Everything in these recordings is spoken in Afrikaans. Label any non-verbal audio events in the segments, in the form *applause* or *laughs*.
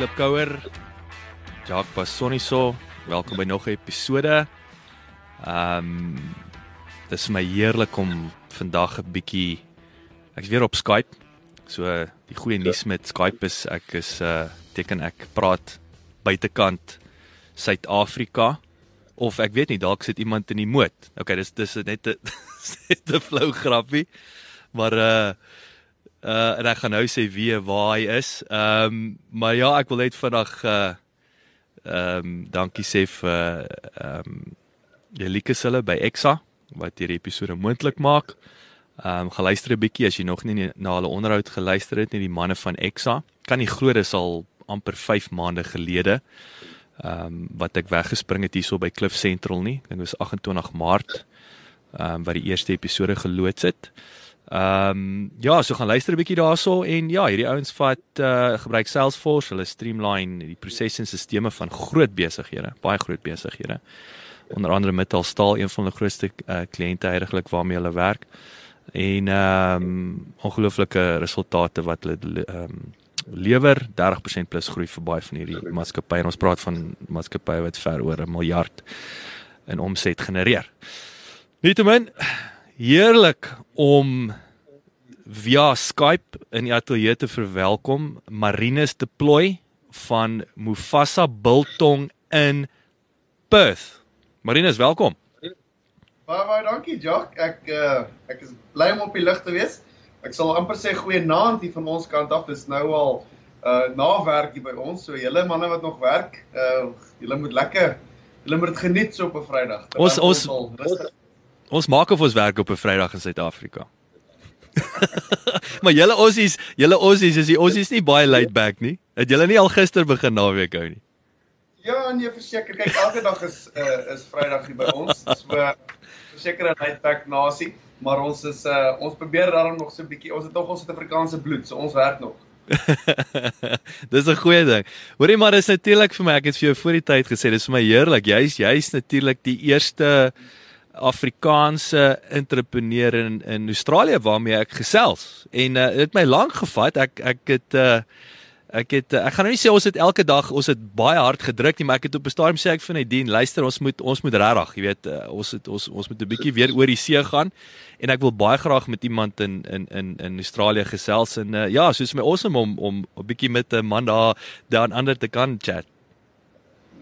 Klipkouer. Jacques Bassoniso. Welkom by nog 'n episode. Ehm um, dis my heerlik om vandag 'n bietjie ek's weer op Skype. So die goeie nuus met Skype is ek is uh teken ek praat buitekant Suid-Afrika of ek weet nie dalk sit iemand in die moot. Okay, dis dis net 'n *laughs* net 'n flou grappie. Maar uh uh en ek gaan nou sê wie waar hy is. Ehm um, maar ja, ek wil net vandag uh ehm um, dankie sê vir ehm um, Jelike hulle by Exa wat hierdie episode moontlik maak. Ehm um, geluister 'n bietjie as jy nog nie na hulle onderhoud geluister het nie, die manne van Exa. Kan nie glo dis al amper 5 maande gelede. Ehm um, wat ek weggespring het hierso by Cliff Central nie. Ek dink dit was 28 Maart. Ehm um, wat die eerste episode geloods het. Ehm um, ja, so gaan luister 'n bietjie daarso en ja, hierdie ouens vat uh gebruik Salesforce, hulle streamline die prosesse en sisteme van groot besighede, baie groot besighede. Onder andere Metalstaal, een van die grootste uh, kliënte heidaglik waarmee hulle werk. En ehm um, ongelooflike resultate wat hulle ehm um, lewer 30% plus groei vir baie van hierdie maatskappye. En ons praat van maatskappye wat ver oor 'n miljard in omset genereer. Nietemin heerlik om via Skype in die ateljee te verwelkom Marinus Deploy van Mufasa Biltong in Perth. Marinus, welkom. Baie baie dankie, Jock. Ek uh, ek is bly om op die lug te wees. Ek sal amper sê goeie naand hier van ons kant af. Dis nou al uh nawerk hier by ons. So julle manne wat nog werk, uh julle moet lekker julle moet dit geniet so op 'n Vrydag. Ons ons ons maak of ons werk op 'n Vrydag in Suid-Afrika. *laughs* maar julle ossies, julle ossies is die ossies nie baie laid back nie. Het julle nie al gister begin naweek hou nie? Ja, nee, verseker. Kyk, elke dag is uh, is Vrydag hier by ons. So verseker 'n laid back nasie, maar ons is uh, ons probeer daarom nog so 'n bietjie. Ons het nog ons Suid-Afrikaanse bloed, so ons werk nog. *laughs* dis 'n goeie ding. Hoorie maar dis natuurlik vir my, ek het vir jou voor die tyd gesê, dis vir my heerlik. Jy's jy's natuurlik die eerste Afrikaanse entrepreneur in in Australië waarmee ek gesels. En uh, dit het my lank gevat. Ek ek het uh ek het uh, ek gaan nou nie sê ons het elke dag ons het baie hard gedruk nie, maar ek het op 'n stadium sê ek vir Nadine, luister, ons moet ons moet regtig, jy weet, uh, ons het ons ons moet 'n bietjie weer oor die see gaan en ek wil baie graag met iemand in in in in Australië gesels en uh, ja, soos my awesome om om 'n bietjie met 'n man daar daar aan ander te kan chat.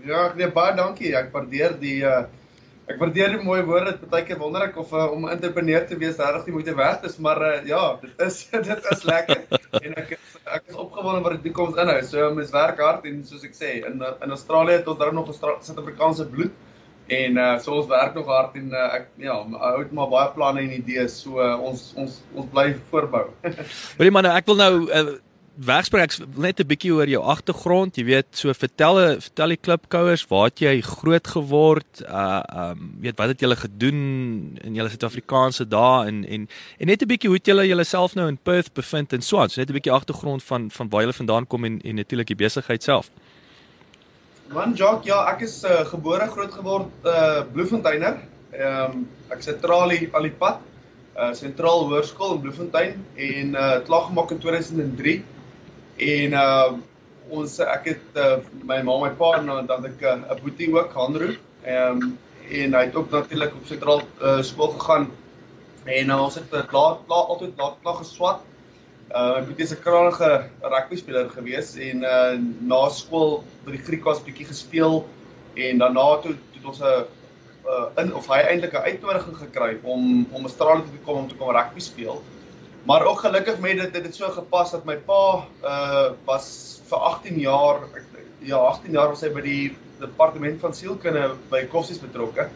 Ja, nee, baie dankie. Ek waardeer die uh Ek waardeer die mooi woorde. Dit baie keer wonder ek of uh, om entrepreneur te wees regtig die moeite werd is, maar uh, ja, dit is *laughs* dit is lekker. en ek is ek is opgewonde wat die toekoms inhou. So mens werk hard en soos ek sê, in in Australië ons daar nog Suid-Afrikaanse bloed en uh, so ons werk nog hard en uh, ek ja, hou het maar baie planne en idees. So uh, ons ons ons bly voorbou. *laughs* Hoorie man, nou, ek wil nou uh, wegspreek ek net 'n bietjie oor jou agtergrond. Jy weet, so vertel vertel die klipkouers, waar jy groot geword? Uh um weet wat het julle gedoen in julle Suid-Afrikaanse dae en en en net 'n bietjie hoe het julle julleself nou in Perth bevind en so aan. So net 'n bietjie agtergrond van van waar julle vandaan kom en en natuurlik die besigheid self. Man Jock, ja, ek is uh, gebore groot geword uh Bloemfonteiner. Ehm um, ek sentralie al die pad. Uh sentraal hoërskool in Bloemfontein en uh klaar gemaak in 2003 en uh ons ek het uh, my ma my pa en dan ek 'n uh, boetie ook Hanro. Ehm um, en hy het ook natuurlik op sentraal uh, skool gegaan en uh, ons het uh, klaar klaar altyd klaar, klaar geswat. Uh my boetie is 'n kragtige rugby speler gewees en uh na skool by die Griekwas bietjie gespeel en daarna toe het ons 'n uh, in of hy eintlik 'n uitnodiging gekry om om Australië toe te kom om te kom rugby speel. Maar ook gelukkig met dit het dit so gepas dat my pa uh was vir 18 jaar ja 18 jaar was hy by die departement van sielkunde by Kossies betrokke.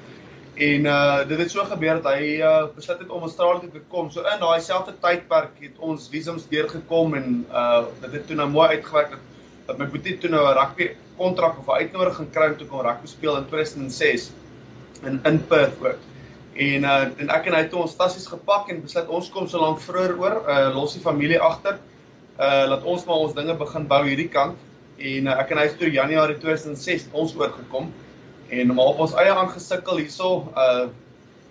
En uh dit het so gebeur dat hy uh besluit het om Australië toe te kom. So in daai selfde tydperk het ons visums deurgekom en uh dit het toe nou mooi uitgewerk dat dat my boetie toe nou 'n rugby kontrak of 'n uitnodiging kry om toe kom rugby speel in 2006 in in Perth ook. En uh en ek en hy het ons tassies gepak en besluit ons kom so lank vroeër oor, uh los die familie agter. Uh laat ons maar ons dinge begin bou hierdie kant. En uh, ek en hy het toe Januarie 2006 ons oorgekom en maar op ons eie aangesukkel hierso. Uh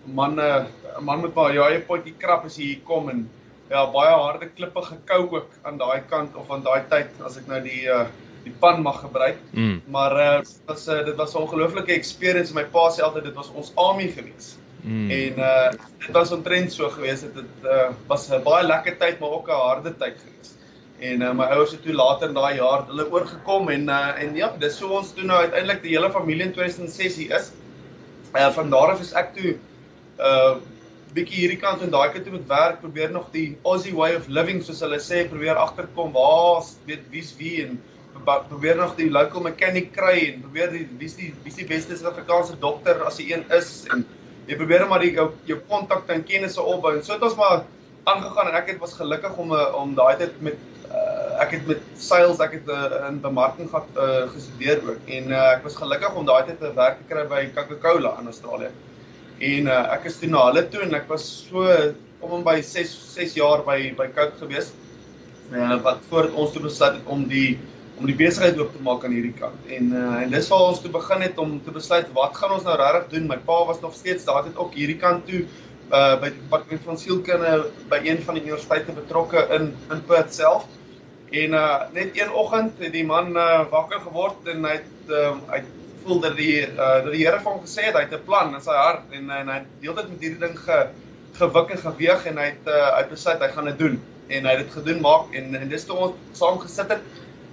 man 'n uh, man met baie jae potjie krap as hy hier kom en ja, baie harde klippe gekou ook aan daai kant of aan daai tyd as ek nou die uh die pan mag gebruik. Mm. Maar uh dit was uh, dit was 'n ongelooflike experience. My pa sê altyd dit was ons army gewees. Mm. En uh dit was omtrent so gewees dit het uh was 'n baie lekker tyd maar ook 'n harde tyd gewees. En uh, my ouers het toe later in daai jaar hulle oorgekom en uh en ja, dis so ons toe nou uiteindelik die hele familie in 2006 hier is. Uh van daar af is ek toe uh bietjie hierdie kant en daai kant toe met werk probeer nog die Aussie way of living soos hulle sê probeer agterkom waar weet wie's wie en probeer nog die local mechanic kry en probeer die wie's die wie's die beste Suid-Afrikaanse dokter as hy een is en jy probeer maar die jou jou kontakte en kennisse opbou en so het ons maar aangegaan en ek het was gelukkig om eh, om daai tyd met uh, ek het met sales ek het uh, in bemarking gehad uh, gestudeer ook en uh, ek was gelukkig om daai tyd 'n werk te kry by Coca-Cola in Australië. En uh, ek is toe na hulle toe en ek was so om en by 6 6 jaar by by Coke gewees. Uh, wat voordat ons toe besluit om die om die besigheid oop te maak aan hierdie kant. En uh, en dis waar ons toe begin het om te besluit wat gaan ons nou regtig doen? My pa was nog steeds daar het ook hierdie kant toe uh by die departement van sielkunde by een van die universiteite betrokke in in Perth self. En uh net een oggend het die man uh wakker geword en hy het uh, hy voel dat die uh dat die Here vir hom gesê het hy het 'n plan in sy hart en en hy het deeltyd met hierdie ding ge gewik en geweeg en hy het uh, hy besluit hy gaan dit doen en hy het dit gedoen maak en en dis toe ons saam gesit het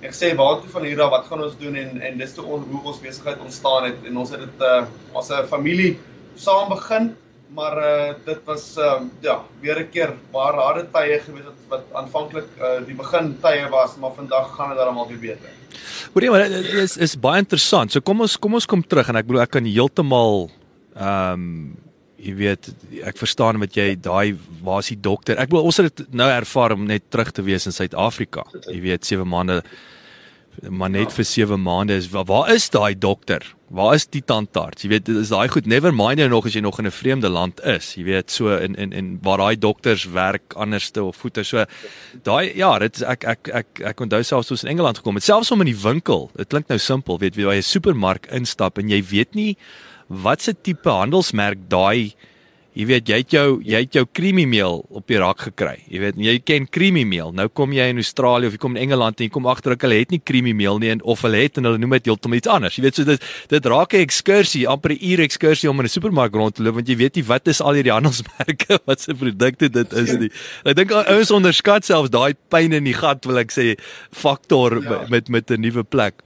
Ek sê waartoe van hier af wat gaan ons doen en en dis toe ons hoe ons besigheid ontstaan het en ons het dit uh as 'n familie saam begin maar uh dit was uh ja weer 'n keer baie harde tye gewees wat wat aanvanklik uh die begin tye was maar vandag gaan dit almal weer beter. Hoorie maar dit is is baie interessant. So kom ons kom ons kom terug en ek bedoel ek kan heeltemal ehm um, jy weet ek verstaan wat jy daai waar is die dokter? Ek bedoel ons het dit nou ervaar om net terug te wees in Suid-Afrika. Jy weet 7 maande maar net vir 7 maande is waar, waar is daai dokter? Waar is die tandarts? Jy weet is daai goed never mind nou nog as jy nog in 'n vreemde land is. Jy weet so in in in waar daai dokters werk anderste of voete so. Daai ja, dit is ek ek ek ek onthou selfs ons in Engeland gekom het, selfs om in die winkel. Dit klink nou simpel, weet jy, by 'n supermark instap en jy weet nie wat se tipe handelsmerk daai Jy weet jy het jou jy het jou creamy meal op die rak gekry. Jy weet jy ken creamy meal. Nou kom jy in Australië of jy kom in Engeland en jy kom agter hulle het nie creamy meal nie en of hulle het en hulle noem dit heeltemal iets anders. Jy weet so dit dit raak 'n ekskursie, amper 'n uur ekskursie om in 'n supermark rond te loop want jy weet nie wat is al hierdie *laughs* handelsmerke wat se produkte dit is nie. Ek dink ouens onderskat selfs daai pyn in die gat wil ek sê faktor ja. met met 'n nuwe plek.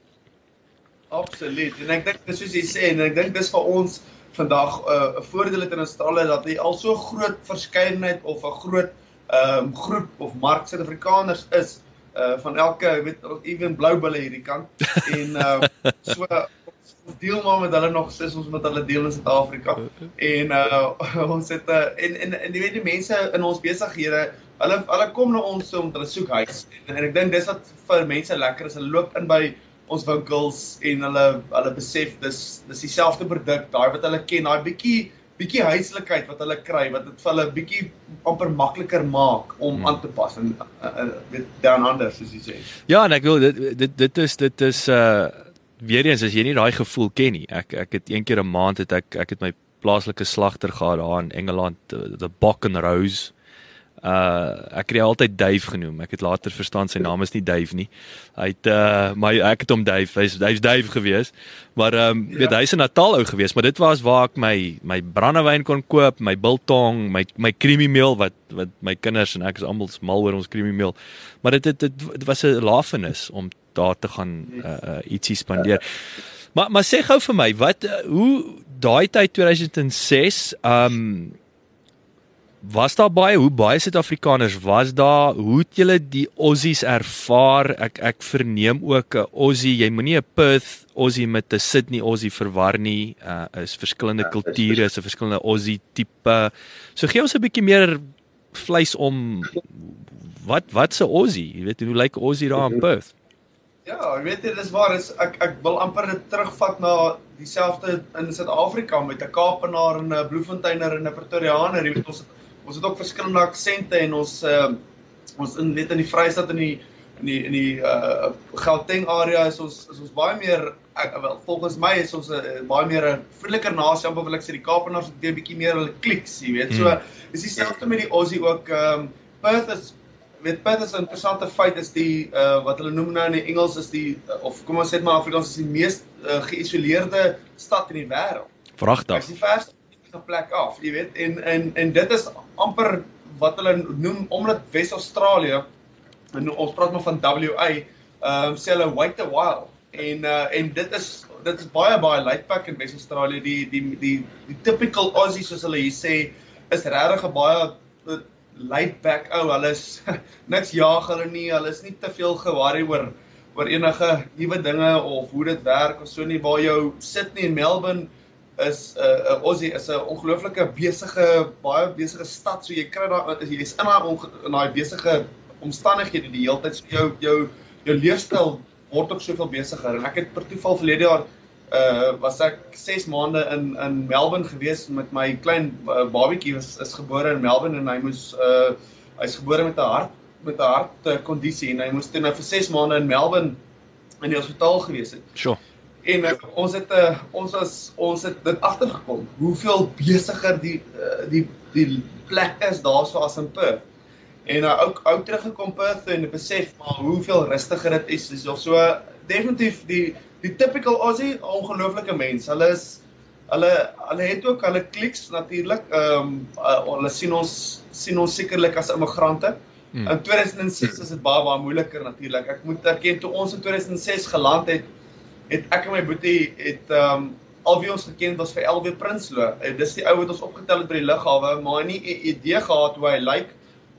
Absoluut. En ek dink dis soos jy sê en ek dink dis vir ons vandag 'n uh, voordeel het in Australië dat jy al so groot verskeidenheid of 'n groot ehm um, groep of mark Suid-Afrikaners is uh van elke weet ewen blou bulle hierdie kant. *laughs* En uh so ons deel maar met hulle nog sis ons met hulle deel in Suid-Afrika. En uh *laughs* ons het uh, en en en jy weet die mense in ons besighede hulle hulle kom na ons om hulle soek huis. En, en ek dink dis wat vir mense lekker is hulle loop in by ons winkels en hulle hulle besef dis dis dieselfde produk, daai wat hulle ken, daai bietjie bietjie huislikheid wat hulle kry wat dit vir hulle bietjie amper makliker maak om hmm. aan te pas en weet uh, dan anders soos jy sê. Ja, en ek wil dit dit dit is dit is uh weer eens as jy nie daai gevoel ken nie. Ek ek het een keer 'n maand het ek ek het my plaaslike slagter gehad daar in Engeland, the Buck and Rose Uh ek het hom altyd Dave genoem. Ek het later verstaan sy naam is nie Dave nie. Hy het uh my ek het hom Dave, hy's hy's Dave gewees. Maar ehm um, weet ja. hy's 'n Natal ou gewees, maar dit was waar ek my my brandewyn kon koop, my biltong, my my creamy meal wat wat my kinders en ek is almal mal oor ons creamy meal. Maar dit dit dit was 'n lafenis om daar te gaan uh, uh ietsie spandeer. Maar maar sê gou vir my, wat uh, hoe daai tyd 2006, ehm um, Was daar baie hoe baie Suid-Afrikaners was daar? Hoe het julle die Aussies ervaar? Ek ek verneem ook 'n Aussie, jy moenie 'n Perth Aussie met 'n Sydney Aussie verwar nie. Uh is verskillende ja, kulture, is 'n verskillende Aussie tipe. So gee ons 'n bietjie meer vleis om wat wat se Aussie? Jy weet hoe lyk Aussie daar in Perth? Ja, ek weet dit is waar is ek ek wil amper dit terugvat na dieselfde in Suid-Afrika met 'n Kaapenaar en 'n Bloemfonteiner en 'n Pretoriaaner. Jy weet ons het, ons het ook verskillende aksente en ons uh, ons in net in die Vrystaat in die in die in die uh Gauteng area is ons is ons baie meer ek, wel volgens my is ons 'n uh, baie meer 'n vriendelike nasie amper wil ek sê die Kaapenaars het 'n bietjie meer hulle kliks, jy weet. So hmm. is dieselfde met die Aussie ook ehm um, Perth is weet Perth is 'n interessante feit is die uh wat hulle noem nou in die Engels is die uh, of kom ons sê maar Afrikaans is die mees uh, geïsoleerde stad in die wêreld. Vragtig. Dit is die verste plek af, jy weet, en en en dit is amper wat hulle noem omdat Wes-Australië en ons praat maar van WA, ehm um, sê hulle white the wild en uh en dit is dit is baie baie laid back in Wes-Australië. Die die die die typical Aussie soos hulle hier sê is regtig 'n baie laid back ou. Hulle is *laughs* niks jaag hulle nie. Hulle is nie te veel ge-worry oor oor enige nuwe dinge of hoe dit werk of so nie. Waar jou Sydney en Melbourne is 'n uh, Aussie is 'n ongelooflike besige baie besige stad. So jy kry daar is jy is in daai in daai besige omstandighede die hele tyd. So jou jou jou leefstyl word ook soveel besigger. En ek het per toeval verlede jaar uh was ek 6 maande in in Melbourne gewees met my klein uh, babietjie was is gebore in Melbourne en hy moes uh hy's gebore met 'n hart met 'n hart uh, en hy moes toe nou vir 6 maande in Melbourne in die hospitaal gewees het. Sure. En uh, ons het uh, ons was ons het dit agtergekom hoeveel besigger die uh, die die plek is daarso as in Perth. En uh, ook ou teruggekom Perth en besef maar hoeveel rustiger dit is. Dis so definitief die die typical Aussie, ongelooflike mens. Hulle is hulle hulle het ook hulle kliks natuurlik. Ehm um, uh, hulle sien ons sien ons sekerlik as immigrante. Hmm. In 2006 is dit baie baie moeiliker natuurlik. Ek moet erken toe ons in 2006 geland het, het ek en my boetie het ehm um, al wie ons geken was vir LW Prinsloo. Uh, dis die ou wat ons opgetel het by die lughawe, maar nie 'n idee gehad hoe hy lyk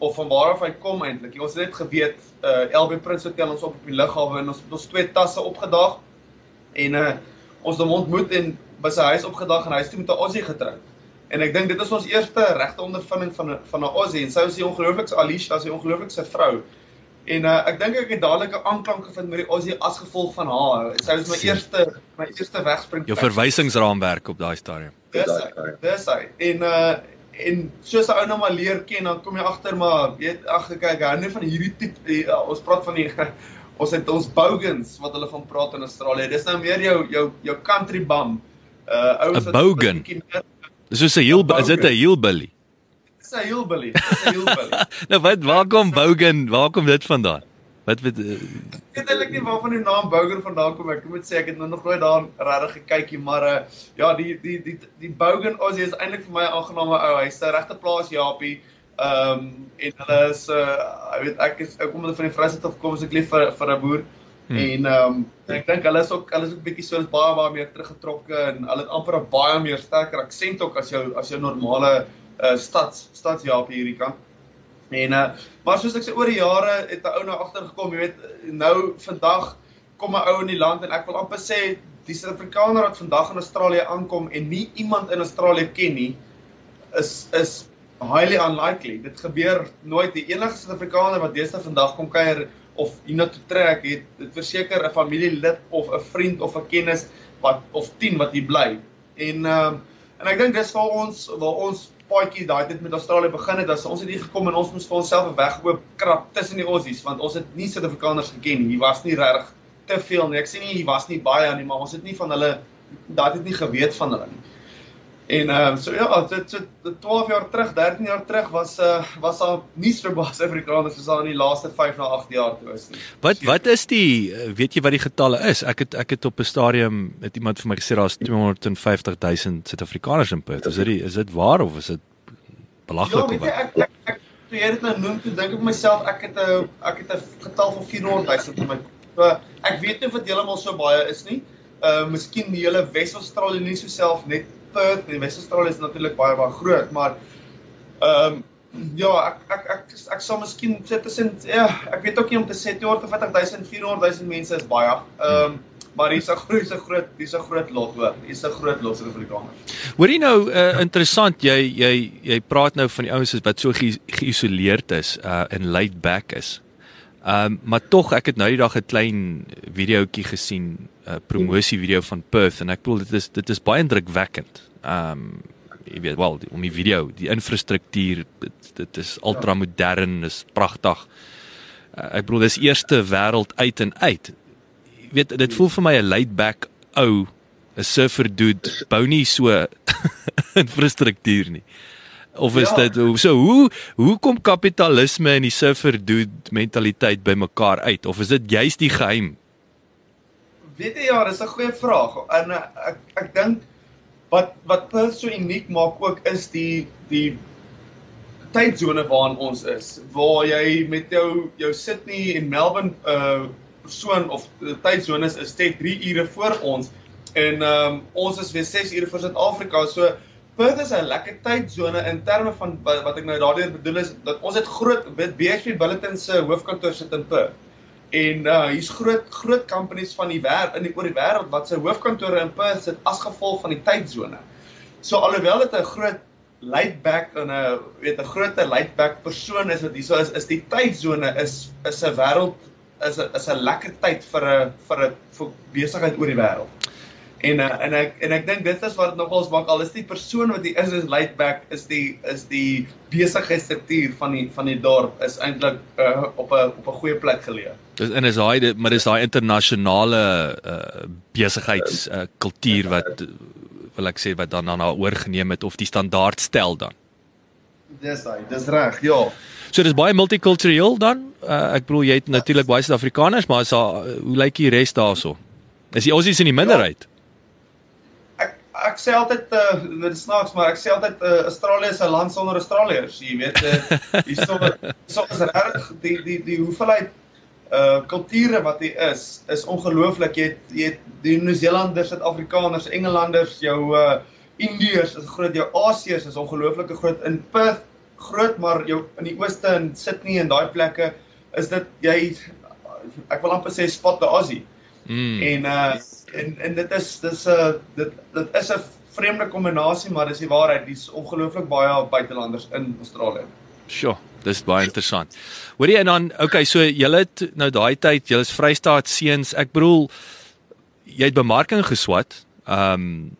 of van waar af hy kom eintlik. Ons het net geweet uh LW Prinsloo tel ons op op die lughawe en ons het ons twee tasse opgedaag en uh ons hom ontmoet en by sy huis opgedag en hy is toe met 'n Aussie getroud. En ek dink dit is ons eerste regte ondervinding van van 'n Aussie en sy was die ongelooflikste Alicia, sy ongelooflikste vrou. En uh ek dink ek het dadelik 'n aanklank gevind met die Aussie as gevolg van haar. Sy was my eerste my eerste wegspring. Jou verwysingsraamwerk op daai stadium. Dis hy. Dis hy. En uh en soos 'n ou nou maar leer ken, dan kom jy agter maar weet ag kyk, hy hou nie van hierdie tipe uh, ons praat van die *laughs* ons het ons bogans wat hulle van praat in Australië. Dis nou meer jou jou jou country bum. Uh ouens wat 'n bogan. Dis soos 'n heel is dit 'n hillbilly? 'n hillbilly. 'n hillbilly. *laughs* nou wat waar kom bogan? Waar kom dit vandaan? Wat weet uh, ek weet eintlik nie waarvan die naam bogan vandaan kom. Ek moet sê ek het nog nooit daar regtig gekykie, maar uh ja, die die die die bogan Aussie is eintlik vir my 'n aangename ou. Hy's 'n regte plaas Japie. Ehm um, en hulle is uh ek weet ek is ek kom hulle van die Vrystaat af kom as ek lief vir vir 'n boer. Hmm. En ehm um, ek dink hulle is ook hulle is ook bietjie so baie baie meer teruggetrokke en hulle het amper 'n baie meer sterker aksent ook as jou as jou normale uh stads stadsjaap hierdie kant. En uh maar soos ek sê oor die jare het 'n ou nou agtergekom, jy weet, nou vandag kom 'n ou in die land en ek wil amper sê die Suid-Afrikaner wat vandag in Australië aankom en nie iemand in Australië ken nie is is highly unlikely. Dit gebeur nooit. Die enigste Suid-Afrikaner wat deesdae vandag kom kuier of hiernatoe trek, het dit verseker 'n familielid of 'n vriend of 'n kennis wat of 10 wat hier bly. En ehm uh, en ek dink dis vir ons waar ons paadjie daai tyd met Australië begin het, as ons het hier gekom en ons moes vir onsself 'n weg oop krap tussen die Aussies, want ons het nie Suid-Afrikaners geken nie. Hier was nie regtig te veel nie. Ek sê nie hier was nie baie nie, maar ons het nie van hulle daai tyd nie geweet van hulle nie. En ehm uh, so ja, dit so 12 jaar terug, 13 jaar terug was uh was daar so baie Suid-Afrikaners soos daar in die laaste 5 na 8 jaar toe is nie. Wat wat is die eh, weet jy wat die getalle is? Ek het ek het op 'n stadium het iemand vir my gesê daar's 250 000 Suid-Afrikaners in Perth. Is dit is dit waar of is dit belaglik ja, of wat? Ja, ek ek ek toe jy dit nou noem, toe dink ek vir myself ek het 'n ek het 'n getal van 400 000 in my so ek weet nie of dit heeltemal so baie is nie. Uh miskien die hele Wes-Australië nie so self net Perth en Wes-Australië is natuurlik baie baie groot, maar ehm um, ja, ek ek ek ek, ek sal miskien sê tussen ja, ek weet ook nie om te sê 250 000 400 000 mense is baie. Ehm um, maar hier's 'n groot, hier's 'n groot, hier's 'n groot lot hoor. Hier's 'n groot lot Suid-Afrikaners. Hoor jy nou uh, interessant jy jy jy praat nou van die ouens wat so ge geïsoleerd is uh en laid back is. Ehm um, maar tog ek het nou die dag 'n klein videoetjie gesien, uh, promosie video van Perth en ek bedoel dit is dit is baie indrukwekkend. Um, jy weet wel om die video, die infrastruktuur, dit, dit is ultra modern, is pragtig. Uh, ek bedoel dis eerste wêreld uit en uit weet dit voel vir my 'n laid back ou 'n surfer dude bou nie so *laughs* infrastruktuur nie. Of is ja. dit so hoe hoe kom kapitalisme en die surfer dude mentaliteit bymekaar uit of is dit juist die geheim? Weet jy ja, dis 'n goeie vraag. En uh, ek ek dink wat wat Perth so uniek maak ook is die die tydsone waarin ons is. Waar jy met jou jou Sydney en Melbourne uh persoon of tydsone is, is net 3 ure voor ons en ehm um, ons is weer 6 ure voor Suid-Afrika. So Perth is 'n lekker tydsone in terme van wat, wat ek nou daardeur bedoel is dat ons het groot BHP Bulletin se hoofkantoor sit in Perth. En uh hier's groot groot companies van die wêreld in die oor die wêreld wat se hoofkantore in Perth sit as gevolg van die tydsone. So alhoewel dit 'n groot laid back en 'n weet 'n groot laid back persoon is wat hierso is, is die tydsone is is 'n wêreld is 'n is 'n lekker tyd vir 'n vir 'n besigheid oor die wêreld. En uh, en ek en ek dink dit is wat nogals maak al is die persoon wat die is is laid back is die is die besigheidsstruktuur van die van die dorp is eintlik uh, op 'n op 'n goeie plek geleë. Dis en is daai maar dis daai internasionale uh, besigheids uh, kultuur wat wil ek sê wat dan dan oorgeneem het of die standaard stel dan. Dis hy, dis reg, ja. So dis baie multikultureel dan. Uh, ek bedoel jy het natuurlik baie Suid-Afrikaners, maar is daar hoe lyk die res daarso? Is die Aussies in die minderheid? Ja, ek ek sê altyd uh dit snaaks, maar ek sê altyd uh Australië is 'n land sonder Australiërs, jy weet *laughs* uh hier so so is reg die die die hoeveelheid uh kulture wat hier is is ongelooflik. Jy het jy het die Nieu-Seelanders, Suid-Afrikaners, Engelanders, jou uh Indiërs is groot, jou Asiërs is ongelooflike groot in Perth groot maar jou in die ooste in Sydney en daai plekke is dit jy ek wil amper sê spot the Aussie. Mm. En uh en en dit is dis 'n uh, dit dit is 'n vreemde kombinasie maar dis die waarheid dis ongelooflik baie buitelanders in Australië. Sjoe, dis baie interessant. Hoorie en dan okay, so julle het nou daai tyd, julle is Vrystaat seuns. Ek bedoel jy het bemarking geswat. Ehm um,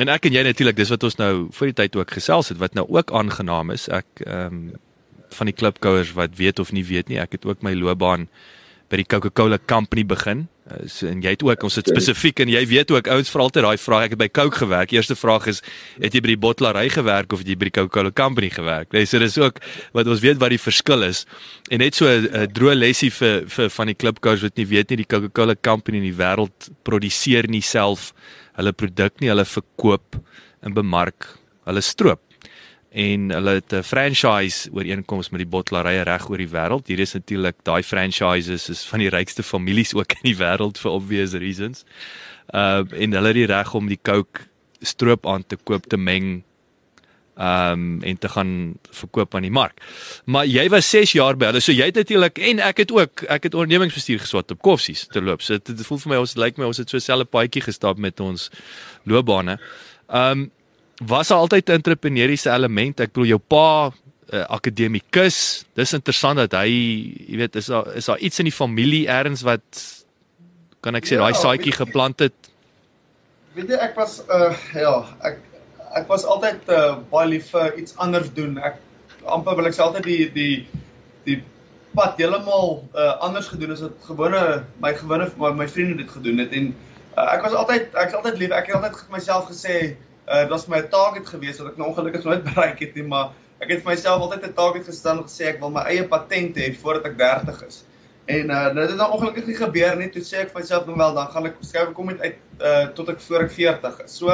En ek en jy natuurlik, dis wat ons nou voor die tyd ook gesels het wat nou ook aangenaam is. Ek ehm um, van die klipkouers wat weet of nie weet nie, ek het ook my loopbaan by die Coca-Cola Company begin. Uh, so, en jy het ook ons het spesifiek en jy weet ook ouens vra altyd daai vraag. Ek het by Coke gewerk. Eerste vraag is het jy by die bottelary gewerk of het jy by die Coca-Cola Company gewerk? Nee, so dis ook wat ons weet wat die verskil is. En net so 'n uh, droë lesie vir vir van die klipkouers wat nie weet nie, die Coca-Cola Company in die wêreld produseer nie self hulle produk nie, hulle verkoop en bemark hulle stroop. En hulle het 'n franchise ooreenkoms met die bottelarye reg oor die wêreld. Hier is natuurlik daai franchises is van die rykste families ook in die wêreld for obvious reasons. Uh en hulle het die reg om die Coke stroop aan te koop te meng um en te gaan verkoop aan die mark. Maar jy was 6 jaar by hulle. So jy het natuurlik en ek het ook ek het ondernemingsbestuur geswat op koffsies te loop. So dit voel vir my ons lyk my ons het so selfe paadjie gestap met ons loopbane. Um was daar altyd 'n entrepreneursiese element? Ek bedoel jou pa uh, akademikus. Dis interessant dat hy, jy weet, is daar is daar iets in die familie eers wat kan ek sê ja, daai saadjie geplant het? Weet jy ek was uh ja, ek ek was altyd uh, baie lief vir iets anders doen. Ek amper wil ek sê altyd die die die pad heeltemal uh, anders gedoen as wat gewone my gewone my, my vriende dit gedoen het en uh, ek was altyd ek's altyd lief. Ek het altyd myself gesê uh, dit was my target gewees wat ek nou ongelukkig nooit *laughs* bereik het nie, maar ek het vir myself altyd 'n target gestel en gesê ek wil my eie patent hê voordat ek 30 is. En uh, dit het nou ongelukkig nie gebeur nie. Toe sê ek vir myself dan wel dan gaan ek skryf kom uit uh, tot ek voor ek 40 is. So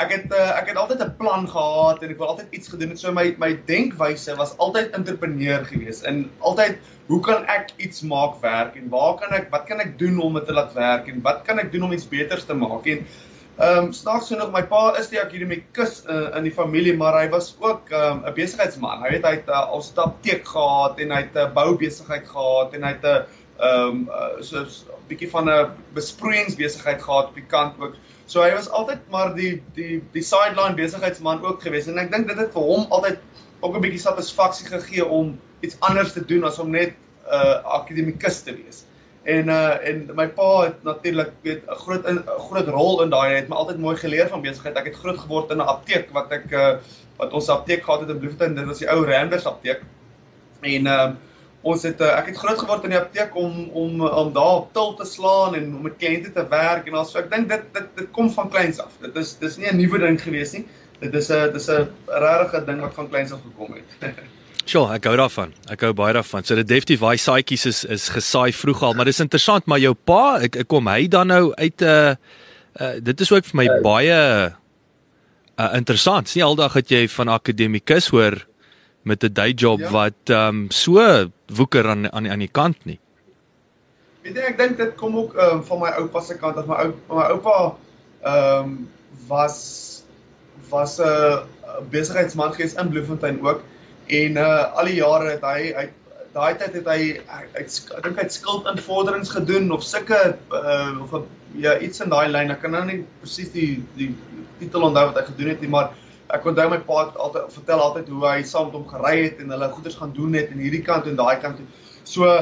ek het uh, ek het altyd 'n plan gehad en ek wou altyd iets gedoen het. So my my denkwyse was altyd entrepreneur gewees en altyd hoe kan ek iets maak werk en waar kan ek wat kan ek doen om dit te laat werk en wat kan ek doen om iets beters te maak en Ehm um, snaaks genoeg my pa is die akademikus uh, in die familie, maar hy was ook ehm, 'n um, besigheidsman. Hy weet hy het uh, al 'n apteek gehad en hy het 'n boubesigheid gehad en hy het 'n ehm um, uh, so 'n bietjie van 'n besproeiingsbesigheid gehad op die kant ook. So hy was altyd maar die die die sideline besigheidsman ook geweest en ek dink dit het vir hom altyd ook 'n bietjie satisfaksie gegee om iets anders te doen as om net 'n uh, akademikus te wees. En uh en my pa het natuurlik weet 'n groot 'n groot rol in daai. Het my altyd mooi geleer van besigheid. Ek het groot geword in 'n apteek wat ek uh wat ons apteek gehad het in Bloemfontein. Dit was die ou Randers apteek. En uh ons het uh, ek het groot geword in die apteek om om om daar op til te slaan en om met kliënte te werk en also ek dink dit dit dit kom van kleins af. Dit is dis nie 'n nuwe ding gewees nie. Dit is 'n dis 'n regte ding wat van kleins af gekom het. *laughs* Sjoe, ek hou daarvan. Ek hou baie daarvan. So dit definitief daai saaitjies is is gesaai vroeg al, maar dis interessant, maar jou pa, ek, ek kom hy dan nou uit 'n uh, uh, dit is ook vir my baie uh, interessant. Dis nie aldag dat jy van akademikus hoor met 'n day job ja. wat ehm um, so woeker aan aan aan die kant nie. Weet jy, ek dink dit kom ook ehm um, van my oupa se kant af. My ou my oupa ehm um, was was 'n uh, besigheidsman gees in Bloemfontein ook en uh al die jare het hy hy daai tyd het hy ek dink hy het skuldinvorderings gedoen of sulke uh of ja iets in daai lyn ek kan nou nie presies die die titel onthou wat hy gedoen het nie maar ek onthou my pa het altyd vertel altyd hoe hy saam met hom gery het en hulle goeders gaan doen het in hierdie kant en daai kant toe so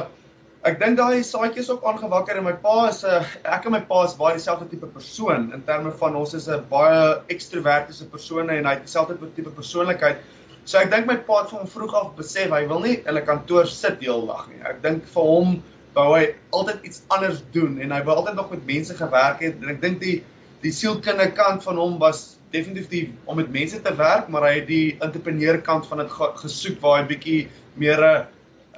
Ek dink daai saadjies ook aangewakker en my pa is 'n uh, ek en my pa is baie dieselfde tipe persoon in terme van ons is 'n baie ekstrovertiese persone en hy het dieselfde tipe persoonlikheid. So ek dink my pa het van vroeg af besef hy wil nie in 'n kantoor sit heeldag nie. Ek dink vir hom wou hy altyd iets anders doen en hy wou altyd nog met mense gewerk het en ek dink die die sielkundige kant van hom was definitief die, om met mense te werk, maar hy het die entrepreneur kant van dit gesoek waar hy bietjie meer 'n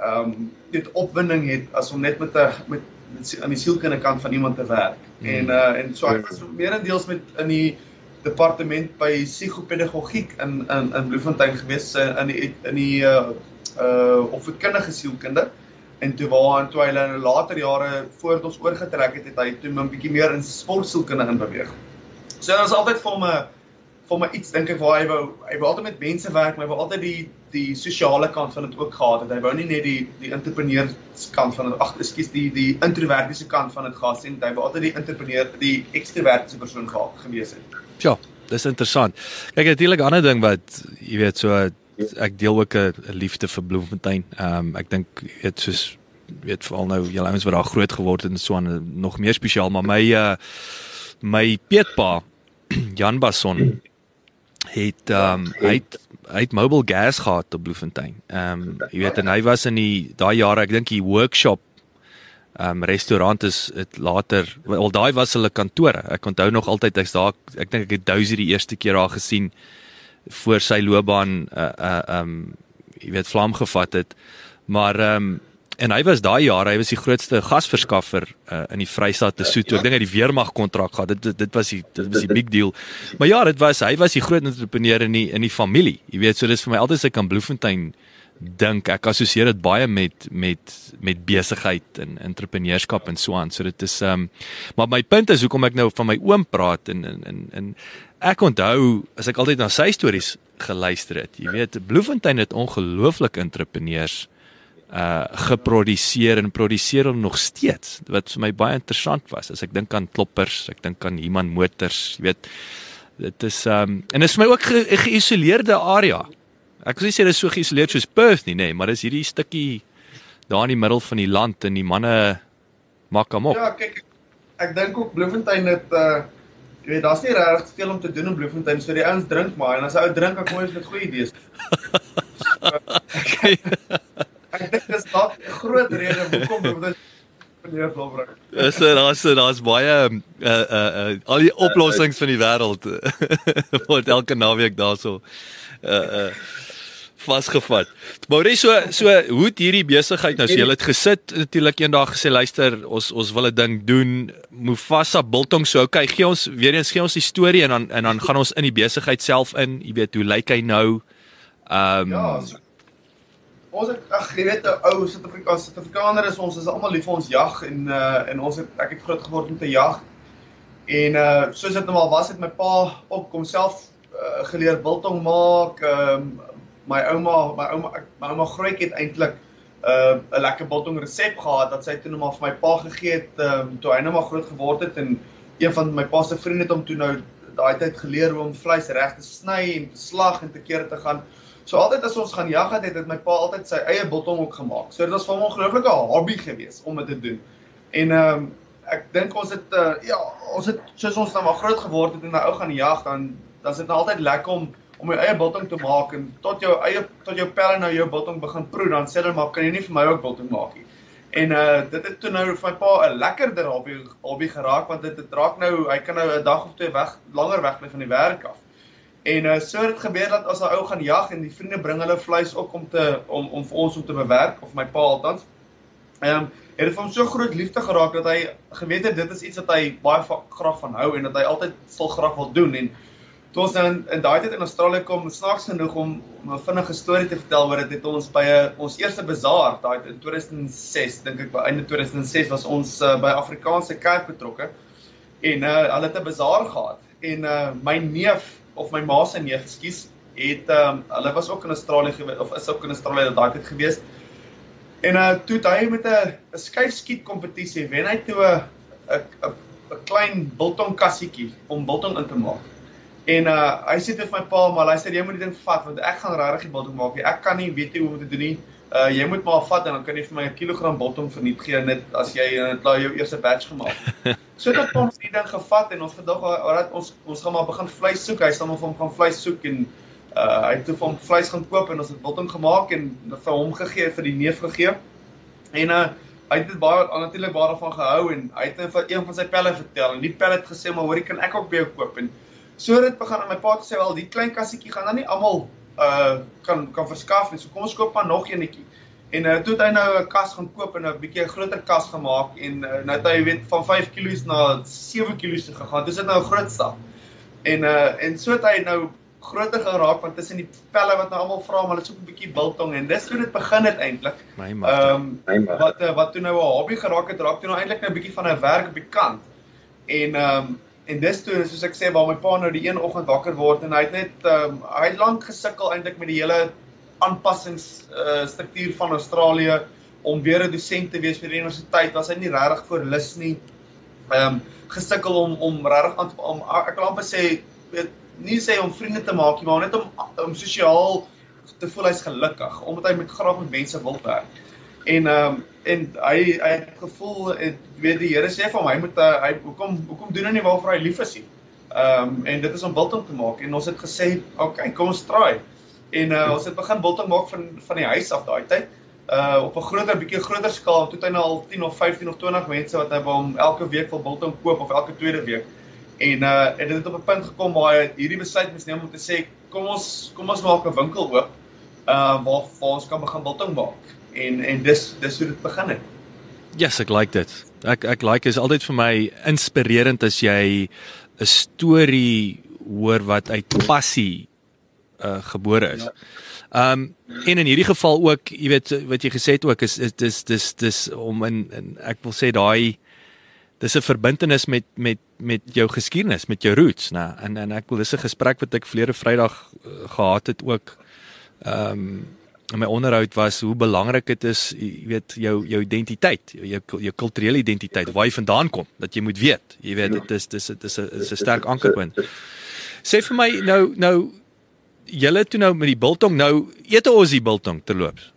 ehm um, dit opwinding het as om net met 'n met, met aan die sielkundige kant van iemand te werk. Hmm. En uh en so ek was meerendeels met in die departement by psigopedagogiek in in in Bloemfontein gewees uh, in die in die uh uh opvoedkundige sielkunde en toe waar toe hy in later jare voordat ons oorgetrek het het hy toe 'n bietjie meer in sportsielkunde in beweeg. So dit is altyd vir my vir my iets dink ek waar hy wou hy wou altyd met mense werk, maar hy wou altyd die die sosiale kant van dit ook gehad het. Hy wou nie net die die entrepreneurs kant van ag, ekskuus, die die introvertiese kant van dit gehad sien. Hy wou altyd die entrepreneur, die ekstrovertiese persoon gehad gewees het. Ja, dis interessant. Kyk, natuurlik 'n ander ding wat jy weet so ek deel ook 'n liefde vir Bloemfontein. Ehm um, ek dink weet soos weet veral nou julle ouens wat daar groot geword het en so aan nog meer spesiaal, maar my uh my peetpa *clears throat* Jan Basson het ehm um, hy het hy het mobile gas gehad op Bloemfontein. Ehm um, jy weet en hy was in die daai jare, ek dink die workshop um, restaurant is dit later al daai was hulle kantore. Ek onthou nog altyd ek's daar ek dink ek het Dousie die eerste keer daar gesien voor sy loopbaan uh uh um, jy weet vlam gevat het. Maar um, en hy was daai jare, hy was die grootste gasverskaffer uh, in die Vrystaat te Soet. Ek dink hy die weermag kontrak gehad. Dit dit was die dit was die big deal. Maar ja, dit was hy was die groot entrepreneur in die in die familie. Jy weet, so dis vir my altyd se kan Bloemfontein dink ek assosieer dit baie met met met besigheid en entrepreneurskap en so aan. So dit is ehm um, maar my punt is hoekom ek nou van my oom praat en en en, en ek onthou as ek altyd na sy stories geluister het. Jy weet, Bloemfontein het ongelooflike entrepreneurs uh geproduseer en produseer hom nog steeds wat vir my baie interessant was as ek dink aan kloppers ek dink aan Iman motors jy weet dit is um en dit is vir my ook 'n geïsoleerde area ek wil nie sê dit is so geïsoleerd soos Perth nie nê nee, maar dis hierdie stukkie daar in die middel van die land en die manne maak hom op ja kyk ek dink ook Bloemfontein het uh jy weet daar's nie regtig veel om te doen in Bloemfontein so die ouens drink maar en as 'n ou drink dan kom jy met goeie idees *laughs* ek dink dis dalk 'n groot rede hoekom dit meneer Volbring. Is dit daar's daar's baie uh uh uh al die oplossings van die wêreld *laughs* word elke naweek daarso uh uh vasgevat. Mauricio, so so hoe het hierdie besigheid nou? So jy het gesit natuurlik eendag gesê luister, ons ons wil 'n ding doen. Mufasa Biltong so. Okay, gee ons weer eens gee ons die storie en dan en dan gaan ons in die besigheid self in. Jy weet hoe lyk hy nou? Ehm um, Ja, so ons het ag jy weet 'n ou Suid-Afrikaanse Suid-Afrikaner is ons is almal lief vir ons jag en uh en ons het ek het groot geword met 'n jag. En uh soos dit nou al was het my pa op kom self uh, geleer biltong maak. Ehm um, my ouma, my ouma my ouma grootjie het eintlik 'n uh, lekker biltong resep gehad dat sy toe net maar vir my pa gegee het ehm um, toe hy nou maar groot geword het en een van my pa se vriende het hom toe nou daai tyd geleer hoe om vleis reg te sny en te slag en te keer te gaan. So altyd as ons gaan jag het, het my pa altyd sy eie biltong ook gemaak. So dit was vir hom 'n ongelooflike hobby geweest om dit te doen. En ehm um, ek dink ons het uh, ja, ons het soos ons nou maar groot geword het en nou ou gaan jag dan dan is dit nou altyd lekker om om jou eie biltong te maak en tot jou eie tot jou pelle nou jou biltong begin proe dan sê hulle maar kan jy nie vir my ook biltong maak nie. En uh dit het toe nou vir my pa 'n lekkerder hobby hobby geraak want dit het raak nou hy kan nou 'n dag of twee weg langer weg bly van die werk af. En uh so het gebeur dat as 'n ou gaan jag en die vriende bring hulle vleis ook om te om om vir ons om te bewerk of my pa altans. Ehm um, het dit vir hom so groot liefde geraak dat hy geweet het dit is iets wat hy baie graag van hou en dat hy altyd sal graag wil doen en toe ons nou in, in daai tyd in Australië kom, snaaks genoeg om, 'n vinnige storie te vertel oor dit het ons by 'n ons eerste bazaar daai in 2006 dink ek by einde 2006 was ons uh, by Afrikaanse kerk betrokke en uh, hulle het 'n bazaar gehad en uh, my neef of my ma se neef, ekskuus, het um, hulle was ook in Australië gewees of is ook in Australië daai tyd gewees. En uh toe hy met 'n 'n skuifskiet kompetisie wen hy toe 'n 'n 'n klein biltong kassietjie om biltong in te maak. En uh hy sê dit vir my pa, maar hy sê jy moet dit ding vat want ek gaan regtig die biltong maak. Ek kan nie weet hoe om te doen nie. Uh jy moet maar vat en dan kan jy vir my 'n kilogram biltong verniet gee net as jy net uh, jou eerste batch gemaak het. *laughs* so dit het ons die ding gevat en ons vandag dat ons ons gaan maar begin vleis soek. Hy sê hom van gaan vleis soek en uh hy het toe van vleis gaan koop en ons het biltong gemaak en vir hom gegee vir die neef gegee. En uh hy het baie natuurlik baie daarvan gehou en hy het net vir een van sy pelle vertel en die pelle het gesê maar hoorie kan ek ook by jou koop en So dit begin en my pa het gesê wel die klein kassietjie gaan dan nie almal uh kan kan verskaf nie. So kom ons koop maar nog eenetjie. En uh, toe het hy nou 'n kas gaan koop en 'n bietjie 'n groter kas gemaak en uh, nou het hy weet van 5 kg na 7 kg te gegaan. Dis dit nou 'n groot stap. En uh en so het hy nou groter geraak want tussen die pelle wat nou almal vra maar dit is ook 'n bietjie biltong en dis hoe dit begin het eintlik. Ehm um, wat uh, wat toe nou 'n hobby geraak het, raak toe nou eintlik nou 'n bietjie van 'n werk op die kant. En ehm um, En dis toe soos ek sê waar my pa nou die een oggend wakker word en hy het net um, hy het lank gesukkel eintlik met die hele aanpassings uh, struktuur van Australië om weer 'n dosent te wees vir die universiteit. Was hy nie regtig voor lus nie. Ehm um, gesukkel om om regtig aan om ek wil amper sê weet nie sê om vriende te maak nie, maar net om om sosiaal te voel hy's gelukkig omdat hy met graag met mense wil werk. En ehm um, en hy hy het gevoel het weet die Here sê vir hom hy moet uh, hy hoekom hoekom doen hy nie waarvoor hy lief is nie. Ehm um, en dit is om biltong te maak en ons het gesê okay kom ons try. En uh, ons het begin biltong maak van van die huis af daai tyd. Uh op 'n groter bietjie groter skaal toe hy nou al 10 of 15 of 20 mense wat hy by hom elke week wil biltong koop of elke tweede week. En uh en dit het op 'n punt gekom waar hy hierdie besluit moes neem om te sê kom ons kom ons maak 'n winkel oop uh waar, waar ons kan begin biltong maak en en dis dis hoe dit begin het. Yes, ek like dit. Ek ek like is altyd vir my inspirerend as jy 'n storie hoor wat uit passie uh gebore is. Ja. Um en in hierdie geval ook, jy weet wat jy gesê het ook is is dis dis dis om in, in ek wil sê daai dis 'n verbintenis met met met jou geskiedenis, met jou roots, né? En en ek wil dis 'n gesprek wat ek verlede Vrydag uh, gehad het ook. Um in my onderhoud was hoe belangrik dit is, jy weet jou jou identiteit, jou jou kulturele identiteit, waar jy vandaan kom, dat jy moet weet. Jy weet dit is dis dit is 'n is 'n sterk ankerpunt. Sê vir my nou nou julle toe nou met die biltong nou eet ons die biltong terloops.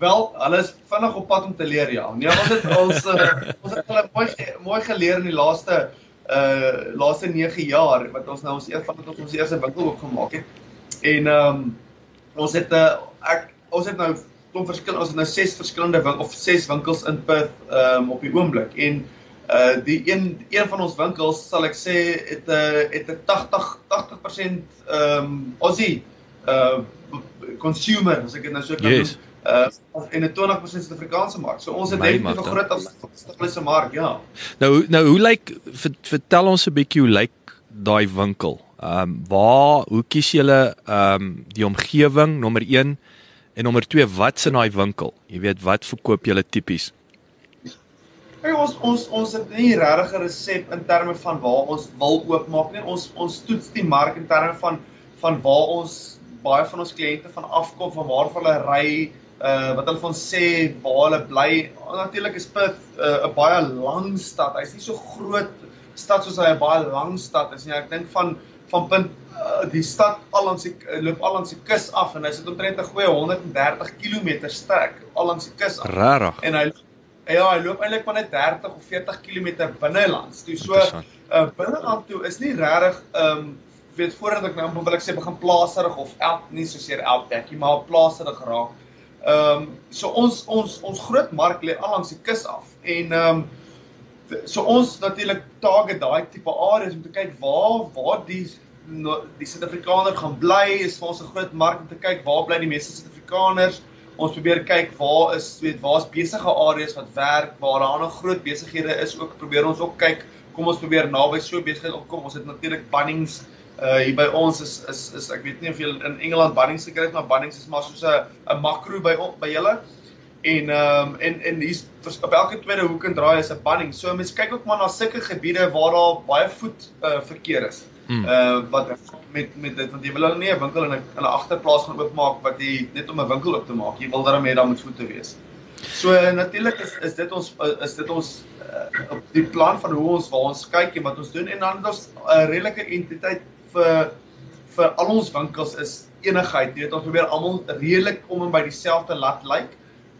Wel, hulle is vinnig op pad om te leer ja. Nee, ons het ons uh, *laughs* ons het hulle mooi mooi geleer in die laaste uh laaste 9 jaar wat ons nou ons eers van tot ons eerste winkel oopgemaak het. En ehm um, ons het 'n uh, eh, ek ons het nou klomp verskil ons het nou ses verskillende wink, of ses winkels in Perth um, op die oomblik en uh die een een van ons winkels sal ek sê het 'n uh, het 'n 80 80% ehm um, Aussie uh consumer as ek dit nou so kan yes. noem uh en 'n 20% Suid-Afrikaanse mark. So ons het net 'n groot afstandslose mark, ja. Nou nou hoe lyk vertel ons 'n bietjie hoe lyk daai winkel? Ehm um, waar hoe kies julle ehm um, die omgewing nommer 1 en nommer 2 wat's in daai winkel? Jy weet wat verkoop julle tipies? Kyk ons ons ons het nie regtig 'n resep in terme van waar ons wil oopmaak nie. Ons ons toets die mark in terme van van waar ons baie van ons kliënte van afkom van waar hulle ry, uh wat hulle van sê waar hulle bly. Natuurlik is Perth 'n uh, baie lang stad. Hy's nie so groot stad soos hy 'n baie lang stad is nie. Ek dink van van punt uh, die stad al langs die loop al langs die kus af en hy sit omtrent 'n goeie 130 km strek al langs die kus af. Regtig. En hy Ja, hy loop eintlik maar net 30 of 40 km binnelands. Toe so uh binneland toe is nie regtig ehm um, weet voordat ek nou wil ek sê begin plaasrig of elk nie so seer elk dekkie maar plaasrig raak. Ehm um, so ons ons ons groot mark lê al langs die kus af en ehm um, so ons natuurlik target daai tipe areas om te kyk waar waar die die Suid-Afrikaner gaan bly is vir ons 'n groot mark om te kyk waar bly die meeste Suid-Afrikaners? Ons probeer kyk waar is weet waar's besige areas wat werk waar daar nog groot besighede is ook probeer ons ook kyk kom ons probeer naby so besigheid opkom. Ons het natuurlik Bunnings uh hier by ons is is is ek weet nie of jy in Engeland Bunnings gekry het maar Bunnings is maar soos 'n 'n makro by by julle en ehm um, en en hier's op elke tweede hoek en draai is 'n Bunnings so mense kyk ook maar na sulke gebiede waar daar baie voet uh verkeer is Hmm. Uh wat met met dit want jy wil nie 'n winkel in 'n in 'n agterplaas gaan oopmaak wat jy net om 'n winkel oop te maak. Jy wil daarmee daar moet voete wees. So uh, natuurlik is is dit ons uh, is dit ons uh, op die plan van hoe ons waar ons kyk en wat ons doen en dan het ons 'n uh, redelike entiteit vir vir al ons winkels is enigheid. Jy weet ons probeer almal redelik om en by dieselfde lat lyk.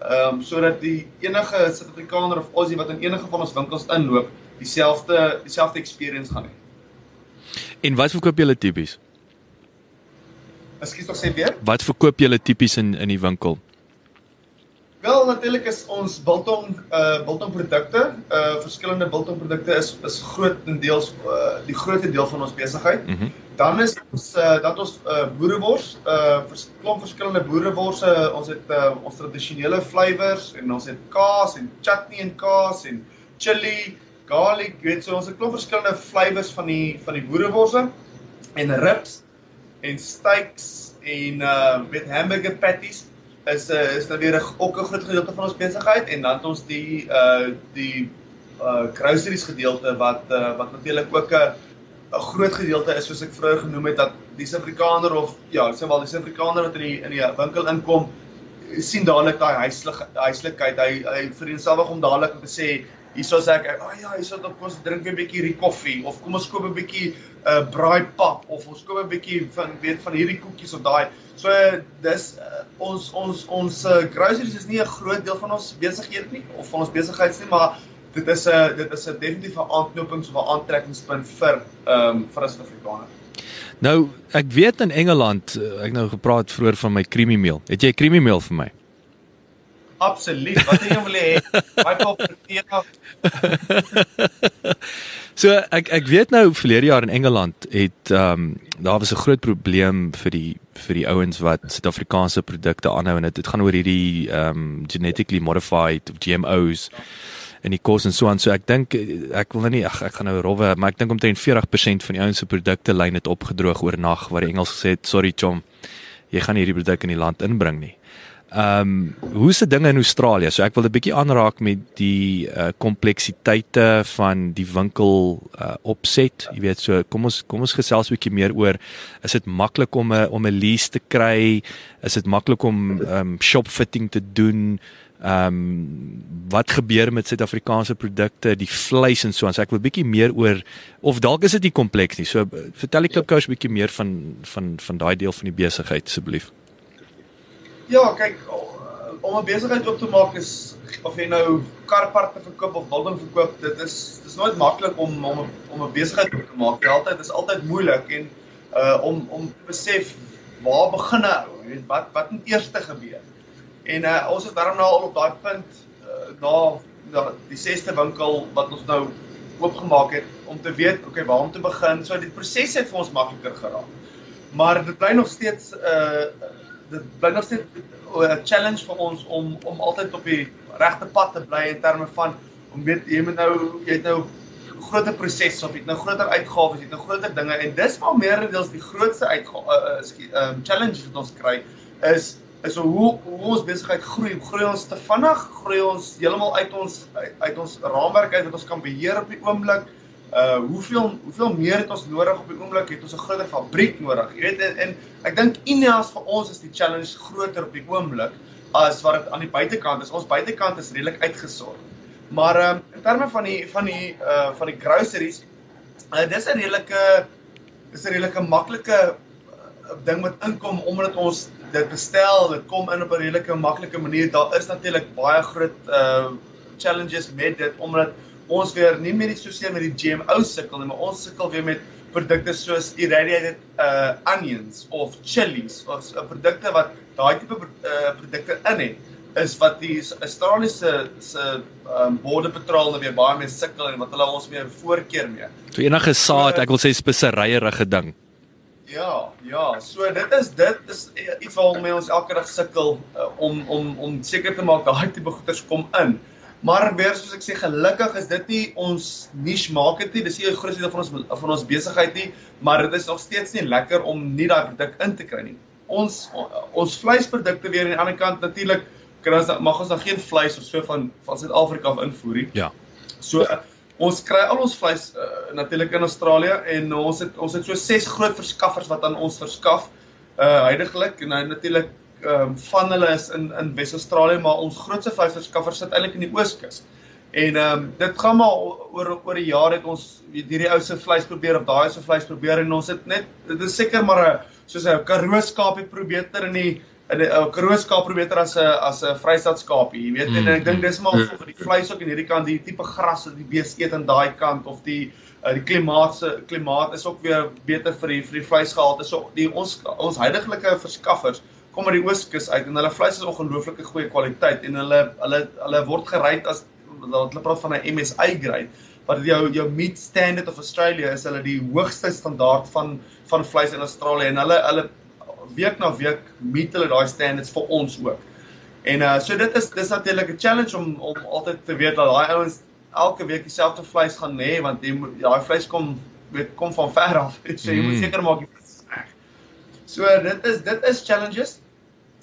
Ehm um, sodat die enige Suid-Afrikaner of Aussie wat in enige van ons winkels inloop, dieselfde dieselfde experience gaan hê. En wat verkoop julle tipies? Ekskuus tog sê weer? Wat verkoop julle tipies in in die winkel? Wel natuurlik is ons biltong uh biltong produkte, uh verskillende biltong produkte is is grootendeels uh die grootste deel van ons besigheid. Mm -hmm. Dan is ons uh dat ons uh boerewors, uh vers, klomp verskillende boereworse, ons het uh ons tradisionele flavours en ons het kaas en chutney en kaas en chili garlic, weet so ons het klop verskillende flavours van die van die boereworse en ribs en steaks en uh weet hamburger patties is uh, is nou weer 'n ook 'n groot gedeelte van ons besigheid. En dan het ons die uh die uh groceries gedeelte wat uh wat natuurlik ook 'n 'n groot gedeelte is soos ek vroeër genoem het dat die Suid-Afrikaner of ja, sê wel die Suid-Afrikaner wat in die in die winkel inkom sien dadelik daai huislik huislikheid hy hy vereensgewig om dadelik te sê hierso sê ek, "Ag oh ja, hierso dan kom ons drink 'n bietjie hierdie koffie of kom ons koop 'n bietjie uh, braaipap of ons koop 'n bietjie van weet van hierdie koekies of daai." So dis uh, ons ons ons uh, groceries is nie 'n groot deel van ons besighede nie of van ons besigheids nie, maar dit is 'n dit is 'n definitief 'n aanknopings of 'n aantrekkingspunt vir ehm um, vir as Afrikaner. Nou, ek weet in Engeland, uh, ek nou gepraat vroeër van my creamy meal. Het jy creamy meal vir my? Absoluut. Wat jy wil hê, *laughs* my pop tega. *laughs* So ek ek weet nou verlede jaar in Engeland het ehm um, daar was 'n groot probleem vir die vir die ouens wat Suid-Afrikaanse produkte aanhou en dit gaan oor hierdie ehm um, genetically modified GMOs en die kos en so aan. So ek dink ek wil nou nie ag ek gaan nou rowwe, maar ek dink omtrent 40% van die ouens se produkte lyn het opgedroog oor nag waar die Engels gesê het sorry chom, jy gaan hierdie produk in die land inbring nie. Ehm um, hoe se dinge in Australië? So ek wil 'n bietjie aanraak met die uh, kompleksiteite van die winkel uh, opset. Jy weet, so kom ons kom ons gesels 'n bietjie meer oor is dit maklik om 'n om 'n lease te kry? Is dit maklik om ehm um, shopfitting te doen? Ehm um, wat gebeur met Suid-Afrikaanse produkte, die vleis en so aan. So ek wil bietjie meer oor of dalk is dit nie kompleks nie. So vertel ek klipkous 'n bietjie meer van van van daai deel van die besigheid asseblief. Ja, kyk om 'n besigheid op te maak is of jy nou karparte verkoop of biltong verkoop, dit is dis nooit maklik om om om 'n besigheid op te maak. Altyd is altyd moeilik en uh om om te besef waar begin nou? Jy weet wat wat moet eers gebeur? En uh ons is daarom nou al op daai punt uh, na na die sesde winkel wat ons nou oopgemaak het om te weet, okay, waar om te begin. So die proses het vir ons makliker geraak. Maar dit bly nog steeds uh dit bly nog steeds 'n challenge vir ons om om altyd op die regte pad te bly in terme van om weet jy moet nou jy het nou groter prosesse of jy het nou groter uitgawes, jy het nou groter dinge en dis maar meerendeels die grootste uitgawes uh, uh, um, challenge wat ons kry is is hoe hoe ons besigheid groei. Groei ons te vinnig? Groei ons heeltemal uit ons uit, uit ons raamwerk uit wat ons kan beheer op die oomblik? Uh hoeveel hoeveel meer het ons nodig op die oomblik? Het ons 'n groter fabriek nodig? Jy weet en, en ek dink Ineos vir ons is die challenge groter op die oomblik as wat dit aan die buitekant is. Ons buitekant is redelik uitgesorg. Maar ehm um, in terme van die van die uh van die groceries, uh, dis 'n redelike dis 'n redelike maklike uh, ding wat inkom omdat ons dit bestel, dit kom in op 'n redelike maklike manier. Daar is natuurlik baie groot uh challenges met dit omdat ons weer nie meer so seer met die GMO sukkel nie, maar ons sukkel weer met produkte soos irradiated uh onions of chilies of uh, produkte wat daai tipe uh, produkte in het is wat die Australiese se um, border patrol nou weer baie mee sukkel en wat hulle ons meer voorkeur mee. So enige saad, ek wil sê speseryeerige ding. Ja, ja, so dit is dit is iets waarmee ons elke dag sukkel uh, om om om seker te maak daai tipe goeders kom in. Maar weer soos ek sê, gelukkig is dit nie ons niche market nie. Dis nie die grootste deel van ons van ons besigheid nie, maar dit is nog steeds nie lekker om nie daai produk in te kry nie. Ons ons vleisprodukte weer aan die ander kant natuurlik kan ons mag ons dan geen vleis of so van van Suid-Afrika af invoer nie. Ja. So Ons kry al ons vleis uh, natuurlik in Australië en ons het ons het so ses groot verskaffers wat aan ons verskaf uh heidaglik en nou natuurlik ehm um, van hulle is in in Wes-Australië maar ons grootste vleisverskaffer sit eintlik in die Ooskus. En ehm um, dit gaan maar oor oor 'n jaar het ons hierdie ou se vleis probeer of daai se vleis probeer en ons het net dit is seker maar 'n soos 'n Karoo skaapie probeer ter in die in 'n uh, Karoo-skaap probeer beter as 'n as 'n Vrystaatskaapie, jy weet. Mm. En, en ek dink dis maar vir die vleis ook in hierdie kant, die tipe gras wat die beeste eet aan daai kant of die uh, die klimaat se klimaat is ook weer beter vir die vir die vleisgehalte. So die ons ons huidigelike verskaffers kom uit die Ooskus uit en hulle vleis is ongelooflike goeie kwaliteit en hulle hulle hulle word gery as hulle praat van 'n MSI grade wat jou jou meat standard of Australia is hulle die hoogste standaard van van vleis in Australië en hulle hulle week na week meet hulle daai standards vir ons ook. En uh so dit is dis natuurlik 'n challenge om om altyd te weet dat daai ouens elke week dieselfde vleis gaan hê want jy daai vleis kom weet kom van ver af. *laughs* So jy moet mm. seker maak jy So dit is dit is challenges.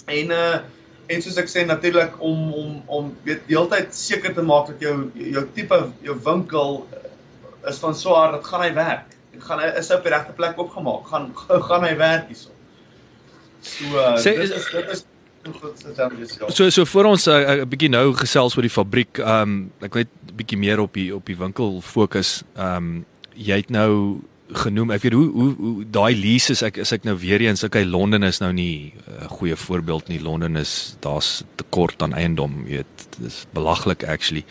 En uh en soos ek sê natuurlik om om om weet deeltyd seker te maak dat jou jou tipe jou winkel is van so hard dat gaan hy werk. Gaan hy is op die regte plek opgemaak. Gaan gaan hy werk hierso. So uh, sê dit is dit is So so vir ons 'n uh, uh, bietjie nou gesels oor die fabriek. Ehm um, ek weet bietjie meer op die op die winkel fokus. Ehm um, jy het nou genoem ek weet hoe hoe, hoe daai leases ek is ek nou weer eens okay Londen is nou nie 'n uh, goeie voorbeeld nie. Londen is daar's tekort aan eiendom, jy weet. Dis belaglik actually.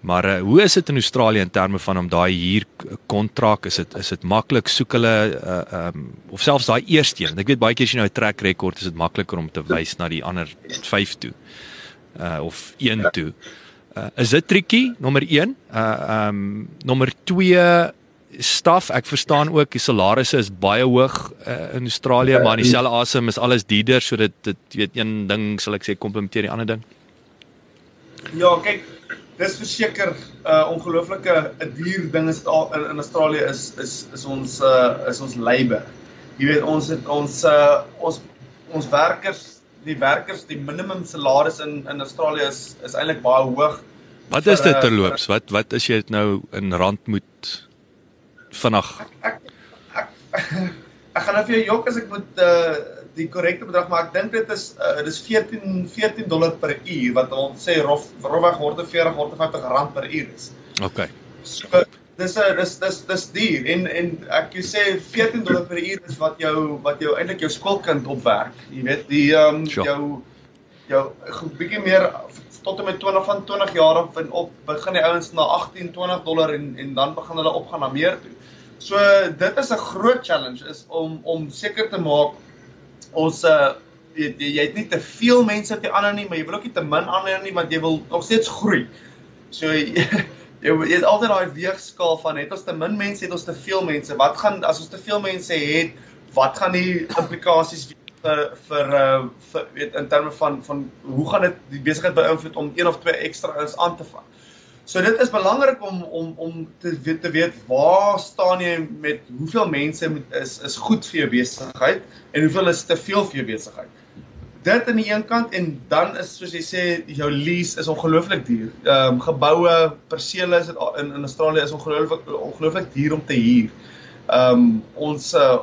Maar uh, hoe is dit in Australië in terme van om daai huur kontrak is dit is dit maklik soek hulle uh, um, of selfs daai eerste een. Ek weet baie keer as jy nou 'n trek rekord is dit makliker om te wys na die ander 5 toe. Uh of 1 toe. Uh, is dit tricky nommer 1? Uh um nommer 2 staf ek verstaan ook die salarisse is baie hoog uh, in Australië ja, maar in dieselfde asem is alles duurder so dit dit weet een ding sal ek sê komplementeer die ander ding. Ja, kyk dis verseker 'n uh, ongelooflike 'n duur ding is in in Australië is is is ons uh, is ons labor. Jy weet ons het ons uh, ons ons werkers, die werkers, die minimum salaris in in Australië is is eintlik baie hoog. Wat is dit terloops? Wat wat is jy dit nou in rand moet vinnig? Ek ek, ek, ek, *laughs* ek gaan nou vir jou jok as ek moet uh die korrekte bedrag maar ek dink dit is uh, dis 14 14 dollar per uur wat ons sê rof rofweg word 40 word 50 rand per uur is. OK. So dis 'n uh, dis dis dis duur en en ek sê 14 dollar per uur is wat jou wat jou eintlik jou skoolkind opwerk. Jy weet die ehm um, sure. jou jou 'n bietjie meer tot en met 20 van 20 jaar af en op begin die ouens na 18 20 dollar en en dan begin hulle opgaan na meer toe. So dit is 'n groot challenge is om om seker te maak ons uh jy, jy het nie te veel mense te ander nie, maar jy wil ook nie te min ander nie want jy wil nog steeds groei. So *laughs* jy, jy, jy het altyd daai weegskaal van het ons te min mense, het ons te veel mense. Wat gaan as ons te veel mense het, wat gaan die implikasies vir vir uh vir weet in terme van van hoe gaan dit die besigheid beïnvloed om een of twee ekstra is aan te vang? So dit is belangrik om om om te weet te weet waar staan jy met hoeveel mense moet is is goed vir jou besigheid en hoeveel is te veel vir jou besigheid. dit aan die een kant en dan is soos jy sê jou lease is ongelooflik duur. Ehm um, geboue, persele is dit in in Australië is ongelooflik ongelooflik duur om te huur. Ehm um, ons uh,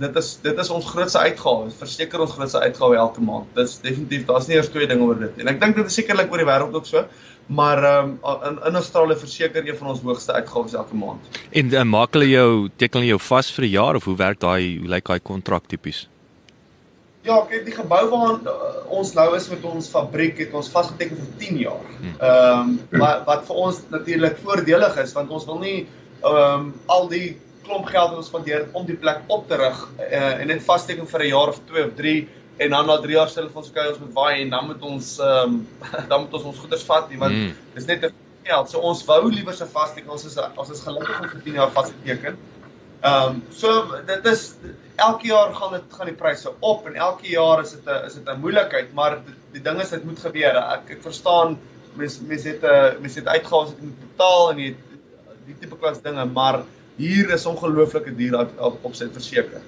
dit is dit is ons grootste uitgawe. Verseker ons grootste uitgawe elke maand. Dit is definitief daar's nie eers twee dinge oor dit. En ek dink dit is sekerlik oor die wêreld ook so. Maar um, in in Australië verseker een van ons hoogste uitgawes elke maand. En uh, maak hulle jou teken hulle jou vas vir 'n jaar of hoe werk daai hoe lyk daai kontrak tipies? Ja, kyk die gebou waar uh, ons nou is met ons fabriek het ons vasgeteken vir 10 jaar. Hmm. Ehm um, maar wat vir ons natuurlik voordelig is want ons wil nie ehm um, al die klomp geld wat ons spandeer om die plek op te rig uh, en net vasteken vir 'n jaar of 2 of 3 en dan na 3 jaar vir ons kyk ons moet waai en dan moet ons ehm um, *laughs* dan moet ons ons goederes vat nie want hmm. dis net 'n geld. So ons wou liewer se vasteken. Ons is ons is gelukkig om vir 10 jaar vasgeteken. Ehm um, so dit is elke jaar gaan dit gaan die pryse op en elke jaar is dit 'n is dit 'n moeilikheid, maar die, die ding is dit moet gebeur. Ek ek verstaan mense mense het 'n mense het uitgawes wat moet betaal en die die tipe klas dinge, maar hier is ongelooflike duur op, op, op sy verseker.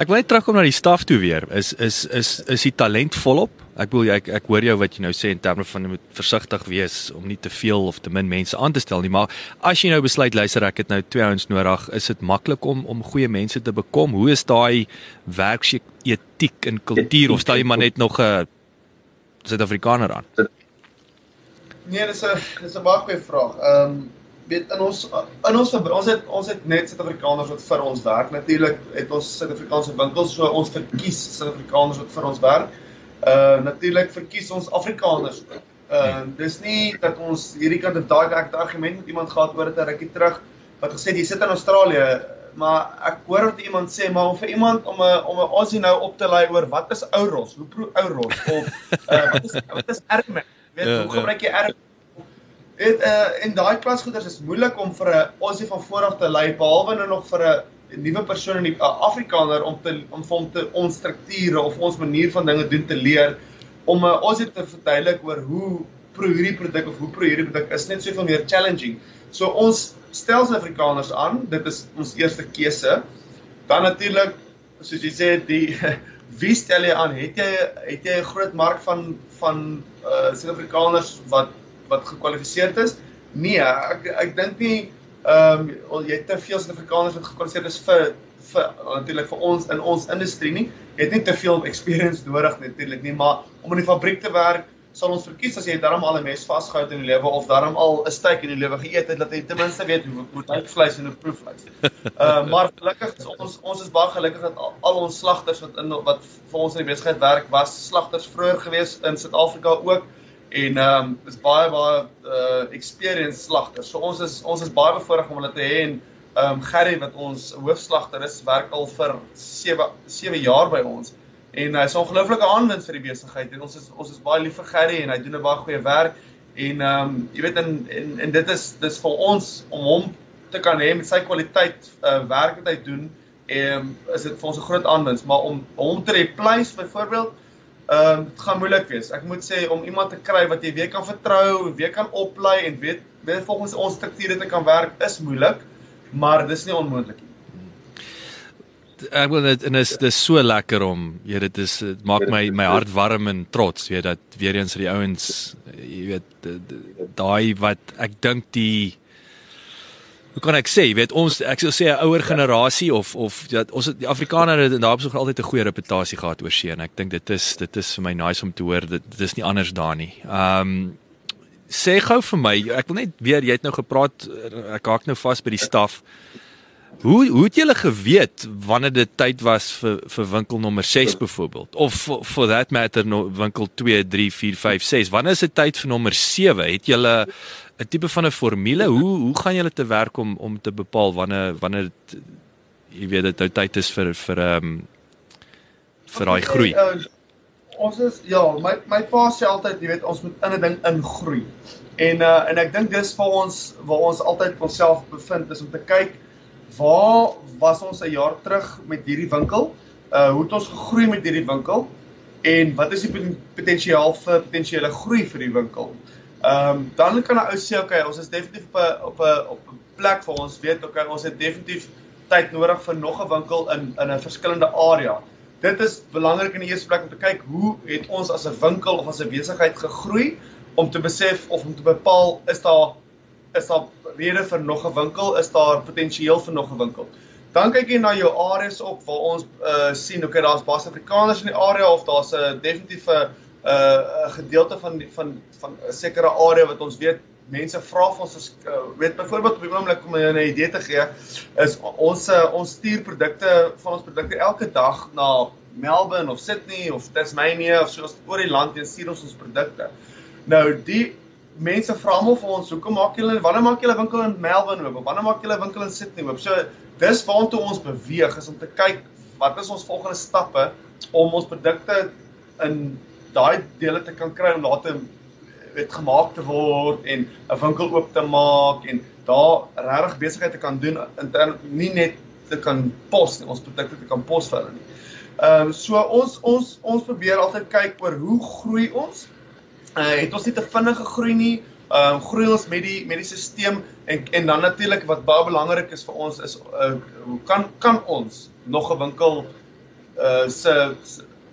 Ek wil net terugkom na die staf toe weer. Is is is is die talent volop? Ek bedoel ek ek hoor jou wat jy nou sê in terme van jy moet versigtig wees om nie te veel of te min mense aan te stel nie, maar as jy nou besluit luister ek het nou twee ouens nodig, is dit maklik om om goeie mense te bekom? Hoe is daai werksetiek en kultuur of stel jy maar net nog 'n Suid-Afrikaner aan? Nee, dis 'n dis 'n baie goeie vraag. Ehm um, weet in ons in ons ons het ons het net Suid-Afrikaners wat vir ons werk. Natuurlik het ons Suid-Afrikaanse winkels, so ons verkies Suid-Afrikaners wat vir ons werk uh natuurlik verkies ons Afrikaners. Uh dis nie dat ons hierdie kant of daai kant argument met iemand gehad oor dit 'n rukkie terug wat gesê jy sit in Australië, maar ek hoor wat iemand sê maar om vir iemand om 'n om 'n Aussie nou op te lei oor wat is ouros? Hoe proe ouros of uh wat is wat is erme? Weet ja, hoe ja. gebruik jy erme? Dit uh en daai klasgoeders is moeilik om vir 'n Aussie van vooraf te lei behalwe nou nog vir 'n 'n nuwe persoon in die uh, Afrikaner om te om hom te ons strukture of ons manier van dinge doen te leer om uh, ons het te verduidelik oor hoe pro hierdie produk of hoe pro hierdie produk is net soveel meer challenging. So ons stel se Afrikaners aan, dit is ons eerste keuse. Dan natuurlik soos jy sê die *laughs* wie stel jy aan? Het jy het jy 'n groot mark van van uh Suid-Afrikaners wat wat gekwalifiseerd is? Nee, ek ek dink nie ehm um, jy het te veel Suid-Afrikaners wat gekwalifiseer is vir vir natuurlik vir ons in ons industrie nie. Jy het nie te veel experience nodig natuurlik nie, maar om in die fabriek te werk sal ons verkies as jy darm al 'n mes vasgehou in die lewe of darm al 'n steak in die lewe geëet het dat jy ten minste weet hoe moet hy vleis en hoe proef vleis. Uh *laughs* maar gelukkig is ons ons is baie gelukkig dat al, al ons slagters wat in wat vir ons in die besigheid werk was slagters vroeër gewees in Suid-Afrika ook en ehm um, is baie baie uh experienced slagters. So ons is ons is baie bevoorreg om hulle te hê en ehm um, Gerry wat ons hoofslagter is, werk al vir 7 7 jaar by ons. En hy's 'n ongelooflike aanwinst vir die besigheid en ons is ons is baie lief vir Gerry en hy doen 'n baie goeie werk en ehm um, jy weet en, en en dit is dis vir ons om hom te kan hê met sy kwaliteit uh werk wat hy doen en um, is dit vir ons 'n groot aanwinst, maar om hom te replace byvoorbeeld Ehm um, dit gaan moeilik wees. Ek moet sê om iemand te kry wat jy weer kan vertrou, weer kan oplei en weet weet volgens ons strukture te kan werk is moeilik, maar dis nie onmoontlik nie. Ek wil dit en is dis so lekker om jy dit is dit maak my my hart warm en trots weet dat weer eens die ouens jy weet daai wat ek dink die Hoe kan ek sê, jy weet ons ek sou sê 'n ouer generasie of of dat ons die Afrikaners het daarop so altyd 'n goeie reputasie gehad oor see en ek dink dit is dit is vir my nice om te hoor dit dit is nie anders daar nie. Ehm um, sê gou vir my, ek wil net weer jy het nou gepraat ek haak nou vas by die staf. Hoe hoe het julle geweet wanneer dit tyd was vir vir winkel nommer 6 byvoorbeeld? Of for, for that matter no, winkel 2 3 4 5 6 wanneer is dit tyd vir nommer 7 het julle 'n tipe van 'n formule hoe hoe gaan julle te werk om om te bepaal wanneer wanneer jy weet dit nou tyd is vir vir ehm um, vir daai groei uh, ons is ja my my pa sê altyd jy weet ons moet in 'n ding ingroei en uh, en ek dink dis vir ons waar ons altyd onsself bevind is om te kyk waar was ons 'n jaar terug met hierdie winkel? Uh hoe het ons gegroei met hierdie winkel? En wat is die potensiaal vir potensiële groei vir die winkel? Ehm um, dan kan 'n ou sê okay, ons is definitief op 'n op 'n op 'n plek waar ons weet okay, ons het definitief tyd nodig vir nog 'n winkel in in 'n verskillende area. dit is belangrik in die eerste plek om te kyk hoe het ons as 'n winkel of as 'n besigheid gegroei om te besef of om te bepaal is daar is daar rede vir nog 'n winkel, is daar potensieel vir nog 'n winkel. Dan kyk jy na jou areas op waar ons uh sien okay daar's baie Afrikaners in die area of daar's 'n definitiewe 'n uh, 'n gedeelte van die, van van 'n sekere area wat ons weet mense vra vir ons uh, weet byvoorbeeld op die oomblik om 'n idee te gee is ons uh, ons stuur produkte van ons produkte elke dag na Melbourne of Sydney of Tasmania of soos oor die land en stuur ons ons produkte. Nou die mense vra hom vir ons hoekom maak julle wanneer maak julle winkel in Melbourne oop? Wanneer maak julle winkel in Sydney oop? So dis waartoe ons beweeg is om te kyk wat is ons volgende stappe om ons produkte in daai dele te kan kry om later weet gemaak te word en 'n winkel oop te maak en daar regtig besigheid te kan doen intern nie net te kan pos nie, ons produkte te kan pos vir hulle nie. Ehm um, so ons ons ons probeer altyd kyk oor hoe groei ons. Uh het ons nie te vinnig gegroei nie. Ehm um, groei ons met die met die stelsel en en dan natuurlik wat baie belangrik is vir ons is uh hoe kan kan ons nog 'n winkel uh se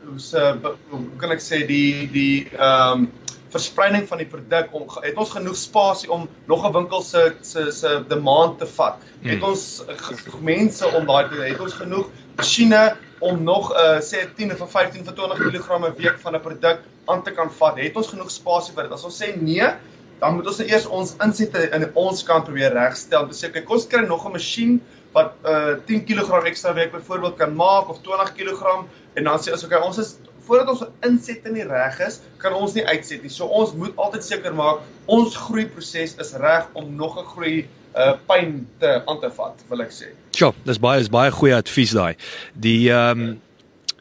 hoe kan ek sê die die ehm um, verspreiding van die produk om het ons genoeg spasie om nog 'n winkel se se se demand te vat. Hmm. Het ons mense om daai te het ons genoeg masjiene om nog uh, eh, sê 10 of 15 of 20 kg 'n week van 'n produk aan te kan vat. Het ons genoeg spasie vir dit? As ons sê nee, dan moet ons nou eers ons insette in ons kant probeer regstel. Dis seker kos kry nog 'n masjien wat uh 10 kg ekstra week byvoorbeeld kan maak of 20 kg en dan sê ons okay, ons is voordat ons insette nie reg is, kan ons nie uitset nie. So ons moet altyd seker maak ons groeiproses is reg om nog 'n groei uh pyn te aan te vat, wil ek sê. Sjoe, dis baie is baie goeie advies daai. Die ehm um,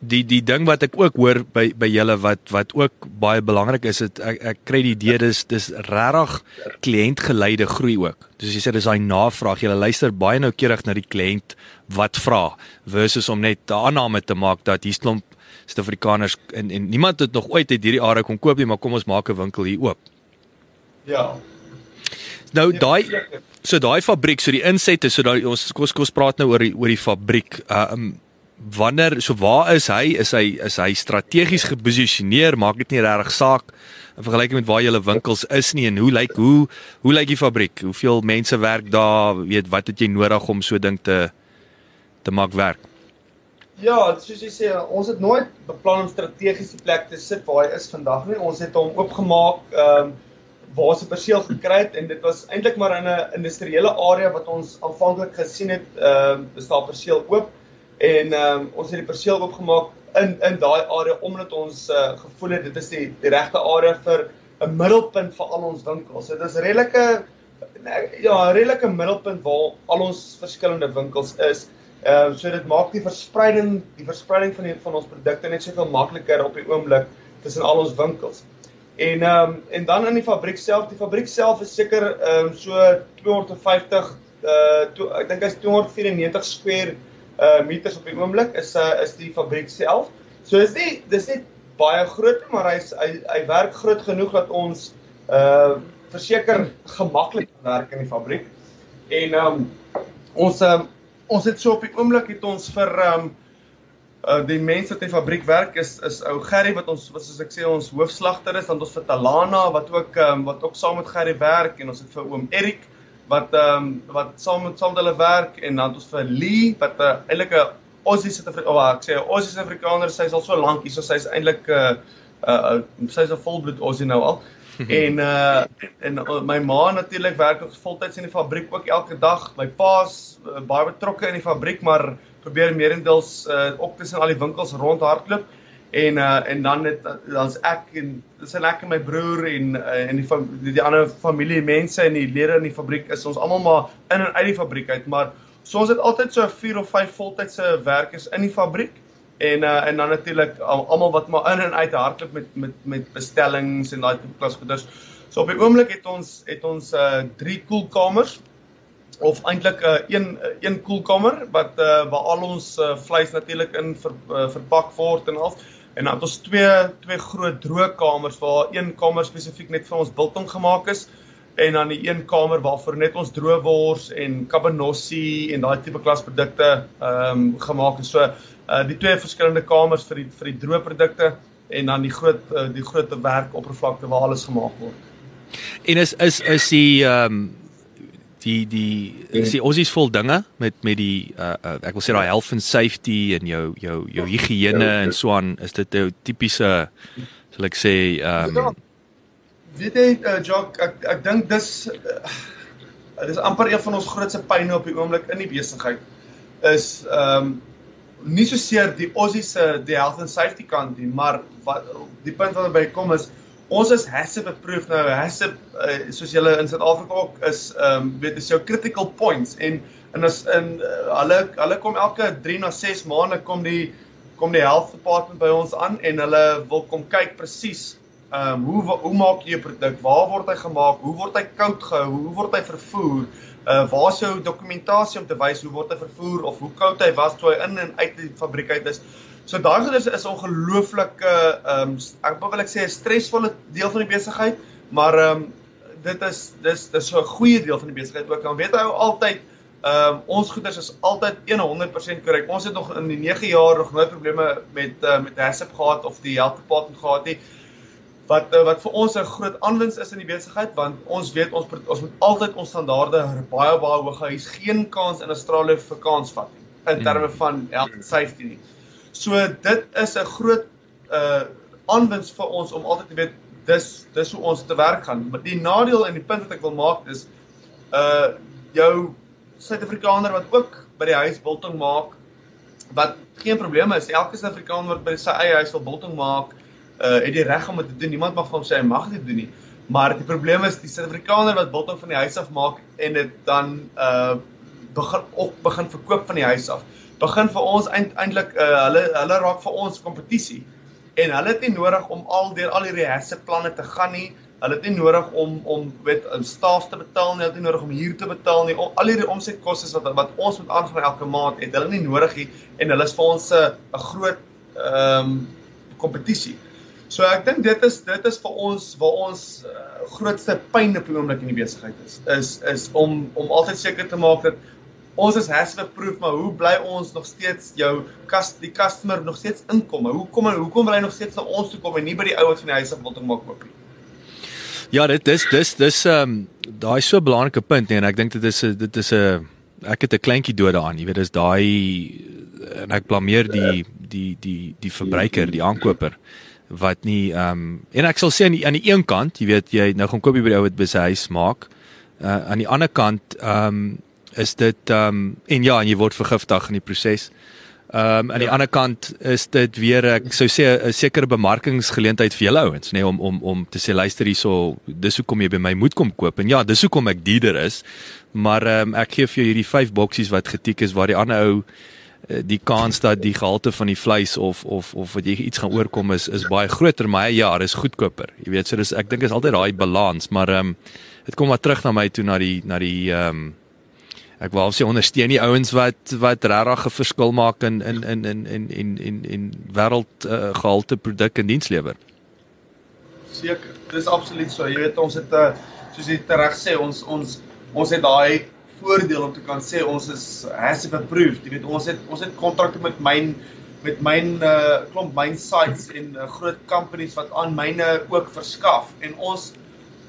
die die ding wat ek ook hoor by by julle wat wat ook baie belangrik is, het, ek ek kry die idee dis dis regtig kliëntgeleide groei ook. Dus jy sê dis daai navraag, jy luister baie noukeurig na die kliënt wat vra versus om net 'n aanname te maak dat hier klomp Suid-Afrikaners en en niemand het nog ooit uit hierdie area kom koop nie, maar kom ons maak 'n winkel hier oop. Ja. Nou ja, daai so daai fabriek, so die insette, so daai ons kos kos praat nou oor die oor die fabriek. Uh um wanneer so waar is hy? Is hy is hy strategies geposisioneer? Maak dit nie regtig saak in vergelyking met waar julle winkels is nie en hoe lyk hoe hoe lyk die fabriek? Hoeveel mense werk daar? Weet wat het jy nodig om so ding te te maak werk? Ja, soos jy sê, ons het nooit beplan om strategiese plek te sit waar hy is vandag nie. Ons het hom oopgemaak ehm um, waar se perseel gekry het en dit was eintlik maar in 'n industriële area wat ons aanvanklik gesien het, ehm um, bestaan perseel oop en ehm um, ons het die perseel oopgemaak in in daai area omdat ons uh, gevoel het dit is die die regte area vir 'n middelpunt vir al ons winkels. Dit is redelike ja, 'n redelike middelpunt waar al ons verskillende winkels is. Ehm uh, so dit maak die verspreiding die verspreiding van die van ons produkte net soveel makliker op die oomblik tussen al ons winkels. En ehm um, en dan in die fabriek self, die fabriek self is seker ehm um, so 250 uh to, ek dink hy's 294 square uh meters op die oomblik is uh, is die fabriek self. So is nie dis nie baie groot nie, maar hy's hy hy werk groot genoeg dat ons uh verseker gemaklik werk in die fabriek. En um, ons um, ons het so op die oomblik het ons vir um, uh die mense wat in die fabriek werk is is ou Gerry wat ons wat soos ek sê ons hoofslagter is dan ons vir Talana wat ook um, wat ook saam met Gerry werk en ons het vir oom Erik wat ehm um, wat saam met saam met hulle werk en dan ons vir Lee wat 'n uh, eintlik 'n Aussie Suid-Afrikaner oh, ek sê 'n Aussie Suid-Afrikaner sy's al so lank hier so sy's eintlik 'n uh, uh, uh, sy's 'n volbloed Aussie nou al *laughs* en uh en uh, my ma natuurlik werk ook voltyds in die fabriek ook elke dag. My pa's uh, baie betrokke in die fabriek, maar probeer meerendeels uh ook tussen al die winkels rondhardloop. En uh en dan het dan's ek en dis ek en my broer en uh, en die die, die ander familie mense en die lede in die fabriek is ons almal maar in en uit die fabriek uit, maar so ons het altyd so 4 of 5 voltydse werkers in die fabriek en uh, en dan natuurlik almal wat maar in en uit hardloop met met met bestellings en daai tipe klas goeders. So op die oomblik het ons het ons uh drie koelkamers of eintlik 'n uh, een een koelkamer wat uh waar al ons uh, vleis natuurlik in ver, uh, verpak word en al en dan het ons twee twee groot droogkamers waar een kamer spesifiek net vir ons biltong gemaak is en dan die een kamer waarvoor net ons droëwors en cabanossi en daai tipe klasprodukte ehm um, gemaak het. So uh die twee verskillende kamers vir die vir die droë produkte en dan die groot uh, die groot werkoppervlakte waar alles gemaak word. En is is is die ehm um, die die is die Aussies vol dinge met met die uh, uh ek wil sê daai health and safety en jou jou jou higiëne en so aan is dit 'n tipiese sal ek sê ehm um, weet jy uh, Jock ek ek dink dis uh, dis amper een van ons grootste pynne op die oomblik in die besigheid is ehm um, nie so seer die Aussie se die health and safety kant nie, maar wat die punt wat by kom is ons is HACCP approved nou HACCP uh, soos julle in Suid-Afrika ook is ehm um, weet is jou critical points en en as in uh, hulle hulle kom elke 3 na 6 maande kom die kom die health department by ons aan en hulle wil kom kyk presies ehm um, hoe hoe maak jy 'n produk? Waar word hy gemaak? Hoe word hy koud gehou? Hoe word hy vervoer? Uh waar is jou dokumentasie om te wys hoe word hy vervoer of hoe koud hy was toe hy in en uit die fabriek uit is? So daai goeders is 'n ongelooflike ehm um, ek wil ek sê 'n stresvolle deel van die besigheid, maar ehm um, dit is dis dis so 'n goeie deel van die besigheid ook. Dan weet hy altyd ehm um, ons goeders is altyd 100% korrek. Ons het nog in die 9 jaar nog nooit probleme met uh, met HACCP gehad of die health department gehad nie wat eh, wat vir ons 'n groot aanwins is in die besigheid want ons weet ons ons moet altyd ons standaarde baie baie hoog hou. Hier's geen kans in Australië vir kans vat nie in terme mm. van health safety nie. So dit is 'n groot uh aanwins vir ons om altyd te weet dis dis hoe ons te werk gaan. Maar die nadeel en die punt wat ek wil maak is uh jou Suid-Afrikaner wat ook by die huis biltong maak wat geen probleme is. Elke Suid-Afrikaner wat by sy eie huis wil biltong maak, uh het die reg om dit te doen. Niemand mag van hom sê hy mag dit doen nie. Maar die probleem is die Suid-Afrikaner wat biltong van die huis af maak en dit dan uh begin op begin verkoop van die huis af. Begin vir ons eintlik uh hulle hulle raak vir ons kompetisie. En hulle het nie nodig om al deur al hierdie herse planne te gaan nie. Hulle het nie nodig om om weet om staf te betaal nie, hulle het nie nodig om huur te betaal nie. Al hierdie omsetkoste wat wat ons moet aangaan elke maand het hulle nie nodig nie en hulle is vir ons 'n groot ehm um, kompetisie. So ek dink dit is dit is vir ons waar ons uh, grootste pyn op die oomblik in die besigheid is is is om om altyd seker te maak dat ons is HACCP proof maar hoe bly ons nog steeds jou kas die customer nog steeds inkom? Hoe kom hy hoekom wil hy nog steeds na ons toe kom en nie by die ou wat van die huis af wil toe maak koop nie? Ja, dit dis dis dis ehm um, daai so 'n belangrike punt nee en ek dink dit is dit is 'n ek het 'n kleintjie dood daaraan, jy weet dis daai en ek blameer die die die die verbruiker, die aankoper wat nie ehm um, en ek sal sê aan die aan die een kant, jy weet jy nou gaan koop jy by die ou wat by sy huis maak. Uh aan die ander kant ehm um, is dit ehm um, en ja, en jy word vergiftig in die proses. Ehm um, aan die ja. ander kant is dit weer ek sou sê 'n sekere bemarkingsgeleentheid vir julle ouens, nê, nee, om om om te sê luister hierso, dis hoekom jy by my moet kom koop. En ja, dis hoekom ek dierder is. Maar ehm um, ek gee vir jou hierdie 5 boksies wat getik is waar die ander ou Eh, die kans dat die gehalte van die vleis of of of wat jy iets gaan oorkom is is baie groter maar ja, dis goedkoper. Jy weet, so dis ek dink is altyd daai balans, maar ehm um, dit kom maar terug na my toe na die na die ehm um, ek wou sê ondersteun die ouens wat wat regtig 'n verskil maak in in in in in in in, in wêreld uh, gehalte produk en diens lewer. Seker, dis absoluut so. Jy weet ons het 'n uh, soos jy reg sê ons ons ons het daai voordeel om te kan sê ons is HACCP approved. Jy weet ons het ons het kontrakte met myn met myn uh klomp myn sites en uh, groot companies wat aan myne ook verskaf en ons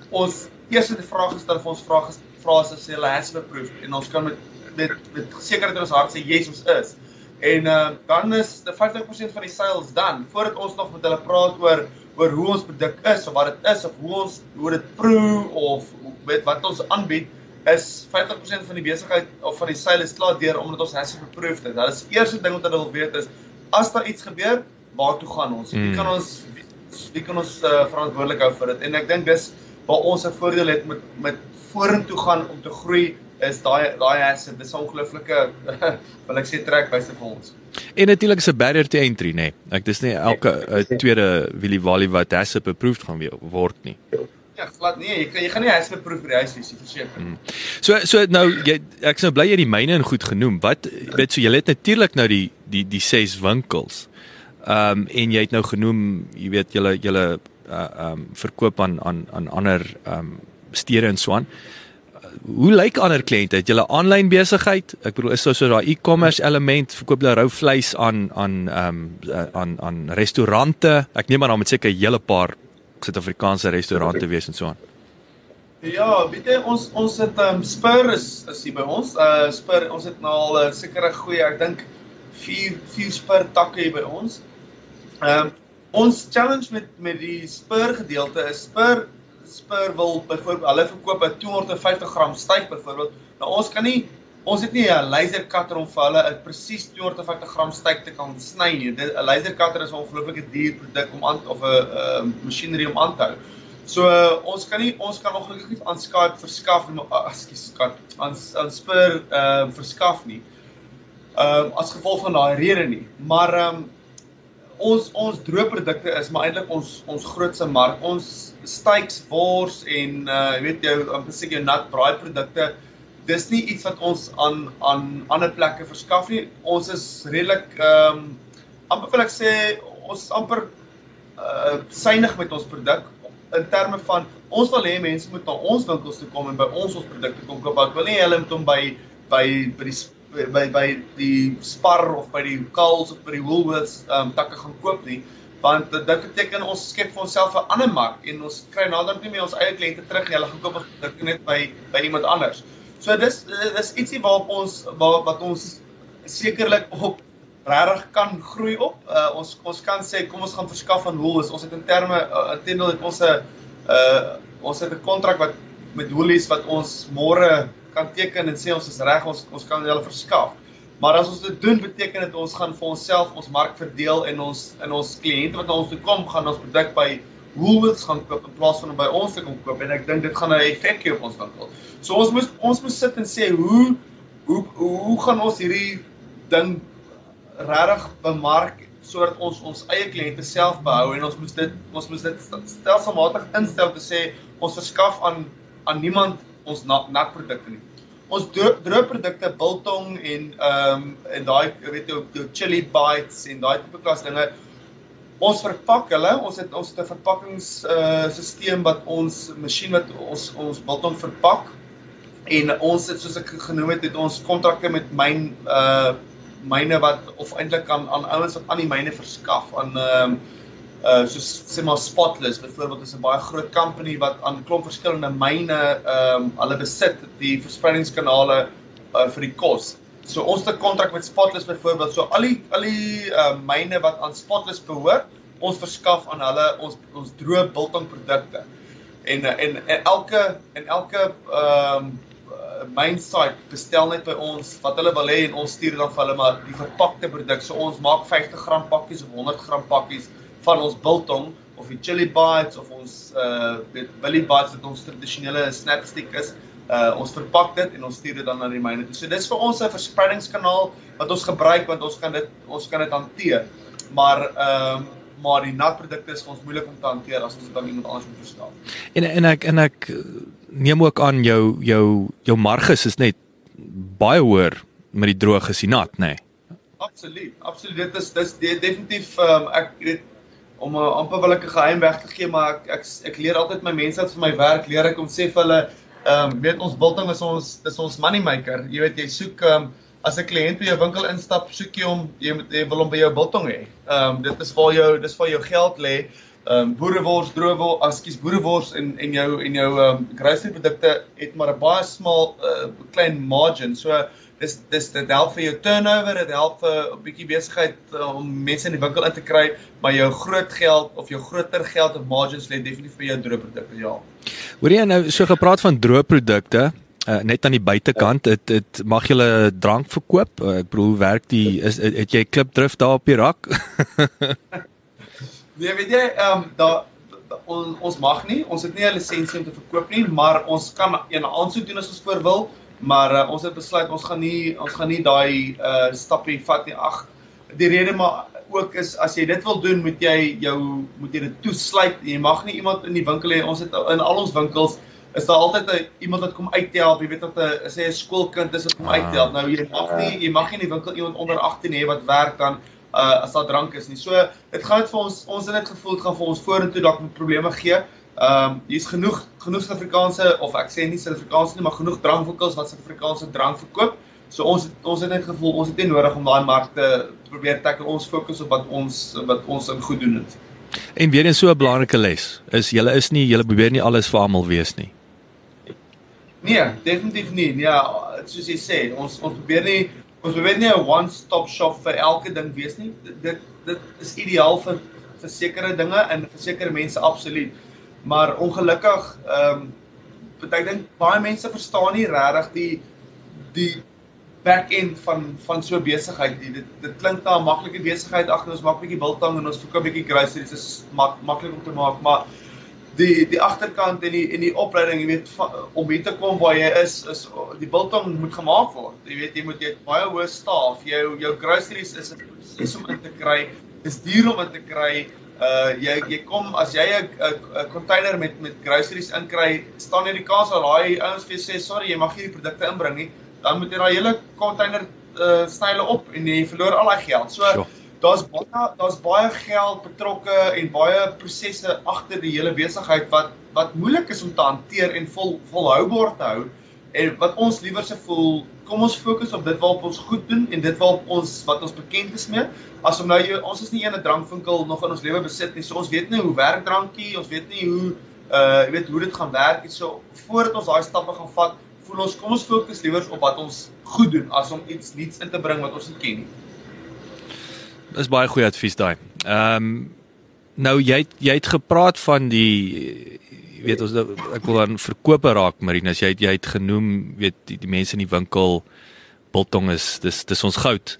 ons eerste vraag gestel vir ons vrae vra as sê hulle HACCP approved en ons kan met met met sekerheid in ons hart sê yes ons is. En uh dan is die 50% van die sales dan voordat ons nog met hulle praat oor oor hoe ons produk is of wat dit is of hoe ons hoe dit proe of weet wat ons aanbied is 50% van die besigheid of van die sale is klaar deur omdat ons HACCP approved het. Dit is die eerste ding wat hulle wil weet is as daar iets gebeur, waar toe gaan ons? Wie kan hmm. ons wie kan ons uh, verantwoordelik hou vir dit? En ek dink dis waar ons 'n voordeel het met met vorentoe gaan om te groei is daai daai HACCP. Dis 'n ongelooflike *laughs* wil ek sê trekwyse vir ons. En natuurlik is 'n barrier to entry, nê. Nee. Ek dis nie elke uh, tweede Willie Wally wat HACCP approved gaan word nie. Ja, glad nee, jy kan jy gaan nie huis beproef die huis wees, verseker. Hmm. So so nou jy ek's nou bly jy die myne en goed genoem. Wat weet so jy het natuurlik nou die die die ses winkels. Ehm um, en jy het nou genoem, jy weet julle julle uh ehm um, verkoop aan aan aan ander ehm um, stede en so aan. hoe lyk ander kliënte? Het julle aanlyn besigheid? Ek bedoel is daar so daai e-commerce element, verkoop julle rou vleis aan aan ehm um, aan aan restaurante? Ek neem aan daar moet seker 'n hele paar Suid-Afrikaanse restaurante wees en so aan. Ja, weet jy ons ons het ehm um, Spur is is hier by ons. Uh Spur, ons het nou al 'n uh, sekere goeie, ek dink 4 4 Spur takke hier by ons. Ehm um, ons challenge met met die Spur gedeelte is Spur Spur wil byvoorbeeld hulle verkoop 'n 250 gram styf byvoorbeeld. Nou ons kan nie ons het nie 'n laser cutter om vir hulle 'n presies 250 gram styf te kan sny nie. 'n Laser cutter is 'n ongelooflike duur produk om aan of 'n uh, masjinerie om aan te hou. So uh, ons kan nie ons kan ongelukkig nie aan Skype verskaf uh, ekskuus Skype aan aan Spur uh, verskaf nie. Ehm uh, as gevolg van daai rede nie. Maar ehm um, ons ons droëprodukte is maar eintlik ons ons grootste mark. Ons steaks, wors en uh jy weet jou amper seker jou nat braai produkte. Dis nie iets wat ons aan aan ander plekke verskaf nie. Ons is redelik ehm um, amper wil ek sê ons amper uh suinig met ons produk in terme van ons wil hê mense moet na ons winkels toe kom en by ons ons produkte kom koop. Ek wil nie hulle moet hom by by by die by by die Spar of by die Coles of by die Woolworths um takke gaan koop nie want dit beteken ons skep vir onsself 'n ander mark en ons kry nader nie meer ons eie kliënte terug nie hulle gaan koop dit net by by iemand anders. So dis dis ietsie waarop ons waar wat ons sekerlik op regtig kan groei op. Uh, ons ons kan sê kom ons gaan verskaf aan Woolworths. Ons het in terme uh, intendeel het ons 'n uh ons het 'n kontrak wat met Woolies wat ons môre kan teken en sê ons is reg, ons ons kan hulle verskaf. Maar as ons dit doen, beteken dit ons gaan vir onsself ons mark verdeel en ons in ons kliënte wat na ons toe kom, gaan ons produk by Woolworths gaan koop in plaas van om by ons te kom koop en ek dink dit gaan 'n effek hê op ons winkel. So ons moet ons moet sit en sê hoe hoe hoe gaan ons hierdie ding regtig bemark sodat ons ons eie kliënte self behou en ons moet dit ons moet dit stelselmatig instel te sê ons verskaf aan aan niemand ons natprodukte nie. Ons droë produkte biltong en ehm um, en daai weet jy jou chili bites en daai tipe klas dinge ons verpak hulle. Ons het ons het 'n verpakkings uh stelsel wat ons masjien wat ons ons biltong verpak en ons het soos ek genoem het het ons kontrakte met myn uh myne wat of eintlik kan aan ouens wat aan die myne verskaf aan ehm um, uh soos sê maar Spotless byvoorbeeld is 'n baie groot company wat aan klomp verskillende myne ehm um, hulle besit die verspreidingskanale uh vir die kos. So ons het 'n kontrak met Spotless byvoorbeeld. So al die al die uh myne wat aan Spotless behoort, ons verskaf aan hulle ons ons droë biltong produkte. En en en elke en elke ehm um, myn site bestel net by ons wat hulle wil hê en ons stuur dan vir hulle maar die verpakte produk. So ons maak 50 gram pakkies of 100 gram pakkies van ons biltong of die chili bites of ons uh weet billy bites wat ons tradisionele snapstick is. Uh ons verpak dit en ons stuur dit dan na die myne toe. So dis vir ons 'n verspreidingskanaal wat ons gebruik want ons kan dit ons kan dit hanteer. Maar ehm uh, maar die natprodukte is vir ons moeilik om te hanteer as ons dit aan iemand anders moet verstaan. En en ek en ek neem ook aan jou jou jou marges is net baie hoër met die droog as die nat, nê? Nee. Absoluut. Absoluut. Dit is dis definitief ehm um, ek weet om uh, amper wil ek 'n geheim weg te gee, maar ek ek, ek leer altyd my mense wat vir my werk, leer ek om sê vir hulle, ehm um, weet ons biltong is ons dis ons money maker. Jy weet jy soek ehm um, as 'n kliënt by jou winkel instap, soek jy hom jy, jy wil hom by jou biltong hê. Ehm um, dit is waar jou dis waar jou geld lê. Ehm um, boerewors, droewors, askies boerewors en en jou en jou ehm um, grocery produkte het maar 'n baie smal uh, klein margin. So dis dis dit help vir jou turnover, dit help vir 'n bietjie besigheid uh, om mense in die winkel in te kry, maar jou groot geld of jou groter geld of margins lê definitief vir jou droë produkte, ja. Hoor jy nou so gepraat van droë produkte? Uh, net aan die buitekant dit dit mag jy 'n drank verkoop. Uh, ek bedoel werk die is het jy klipdrif daar op die rak? *laughs* nee, weet jy, ehm um, daar on, ons mag nie, ons het nie 'n lisensie om te verkoop nie, maar ons kan 'n aansoek doen as ons voor wil maar uh, ons het besluit ons gaan nie ons gaan nie daai uh stappie vat nie. Ag, die rede maar ook is as jy dit wil doen, moet jy jou moet jy dit toesluit. Jy mag nie iemand in die winkel hê. Ons het in al ons winkels is daar altyd 'n iemand wat kom uithelp. Jy weet dat 'n sê 'n skoolkind is wat kom uithelp. Nou jy mag nie jy mag nie in die winkel iemand onder 18 hê wat werk dan uh as daar drank is nie. So dit gaan dit vir ons ons het net gevoel dit gaan vir ons vorentoe dalk met probleme gee. Ehm um, hier's genoeg genoeg Suid-Afrikaanse of ek sê nie Suid-Afrikaanse nie, maar genoeg drankwinkels wat Suid-Afrikaanse drank verkoop. So ons het, ons het net gevoel ons het nie nodig om daai markte probeer tackle. Ons fokus op wat ons wat ons in goed doen het. En weer 'n so 'n belangrike les is julle is nie julle probeer nie alles vir almal wees nie. Nee, definitief nie. Ja, soos jy sê, ons ons probeer nie ons probeer nie 'n one-stop shop vir elke ding wees nie. Dit dit is ideaal vir vir sekere dinge en vir sekere mense absoluut. Maar ongelukkig ehm um, ek dink baie mense verstaan nie regtig die die back-end van van so besigheid. Dit dit klink na 'n maklike besigheid. Ag, ons maak 'n bietjie biltong en ons verkoop 'n bietjie groceries. Dit is mak, maklik om te maak, maar die die agterkant en die en die opleiding, jy weet, om hier te kom waar jy is, is die biltong moet gemaak word. Jy weet, jy moet jy baie hoë staf. Jou jou groceries is proses om in te kry. Dis duur om in te kry. Uh jy jy kom as jy 'n 'n container met met groceries inkry, staan jy die kans dat daai ouens vir sê, "Sorry, jy mag hierdie produkte inbring nie." Dan moet jy daai hele container uh style op en jy verloor al daai geld. So sure daar's baie daar's baie geld betrokke en baie prosesse agter die hele besigheid wat wat moeilik is om te hanteer en vol volhoubaar te hou en wat ons liewer se voel kom ons fokus op dit waarop ons goed doen en dit waarop ons wat ons bekend is mee. As om nou jy, ons is nie een drankwinkel nog in ons lewe besit nie so ons weet nie hoe werk drankie ons weet nie hoe uh jy weet hoe dit gaan werk nie. So voordat ons daai stappe gaan vat voel ons kom ons fokus liewer op wat ons goed doen as om iets nuuts in te bring wat ons nie ken nie. Dis baie goeie advies daai. Ehm um, nou jy jy het gepraat van die weet ons ek wil dan verkope raak Marinas jy het, jy het genoem weet die, die mense in die winkel biltong is dis dis ons goud.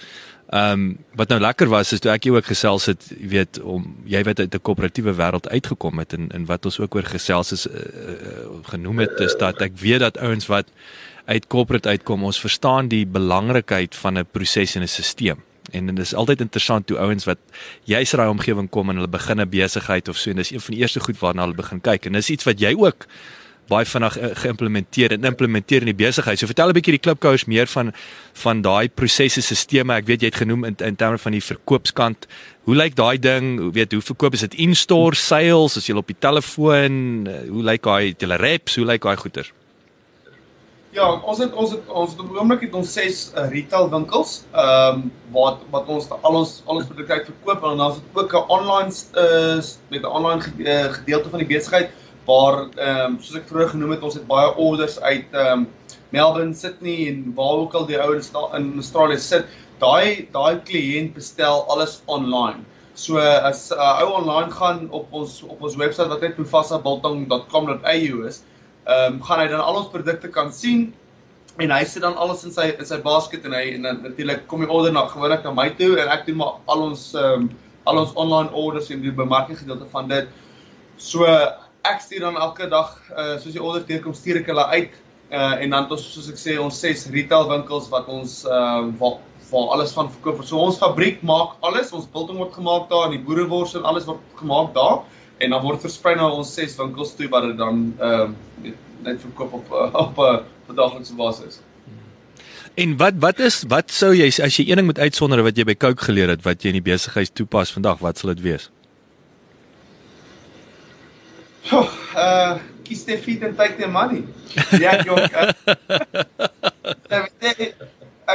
Ehm um, wat nou lekker was is toe ek jou ook gesels het weet om jy weet uit 'n koöperatiewe wêreld uitgekom het en en wat ons ook oor gesels is uh, uh, genoem het is dat ek weet dat ouens wat uit corporate uitkom ons verstaan die belangrikheid van 'n proses en 'n stelsel en dit is altyd interessant toe ouens wat juis raai omgewing kom en hulle begin 'n besigheid of so en dis een van die eerste goed waarna hulle begin kyk en dis iets wat jy ook baie vinnig uh, geïmplementeer en implementeer in die besigheid. So vertel 'n bietjie die klipkouers meer van van daai prosesse sisteme. Ek weet jy het genoem in in terme van die verkoopskant. Hoe lyk daai ding? Hoe weet hoe verkoop is dit in-store sales? Is jy op die telefoon? Uh, hoe lyk daai julle reps? Hoe lyk daai goeder? Ja, ons het ons het ons op die oomblik het ons ses uh, retail winkels, ehm um, wat wat ons al ons al ons produkte verkoop en dan is dit ook 'n online uh, met 'n online uh, gedeelte van die besigheid waar ehm um, soos ek vroeër genoem het, ons het baie orders uit ehm um, Melbourne, Sydney en waar ook al die ou in Australië sit. Daai daai kliënt bestel alles online. So as 'n uh, ou online gaan op ons op ons webwerf wat net profasabiltong.com.au is, ehm um, gaan hy dan al ons produkte kan sien en hy sit dan alles in sy in sy basket en hy en dan natuurlik kom die order na gewoonlik na my toe en ek doen maar al ons ehm um, al ons online orders en die bemarking gedeelte van dit. So ek stuur dan elke dag uh, soos die orders deurkom stuur ek hulle uit uh, en dan ons soos ek sê ons ses retail winkels wat ons ehm uh, waar waar alles van verkoop. So ons fabriek maak alles, ons biltong word gemaak daar en die boerewors en alles word gemaak daar en dan word versprei na ons ses winkels toe wat dit dan ehm uh, net verkoop op op 'n uh, daaglikse basis. En wat wat is wat sou jy as jy een ding moet uitsonder wat jy by Coke geleer het wat jy in die besigheid toepas vandag, wat sal dit wees? Oh, uh kies the feet and take the money. Ja, jong. Uh,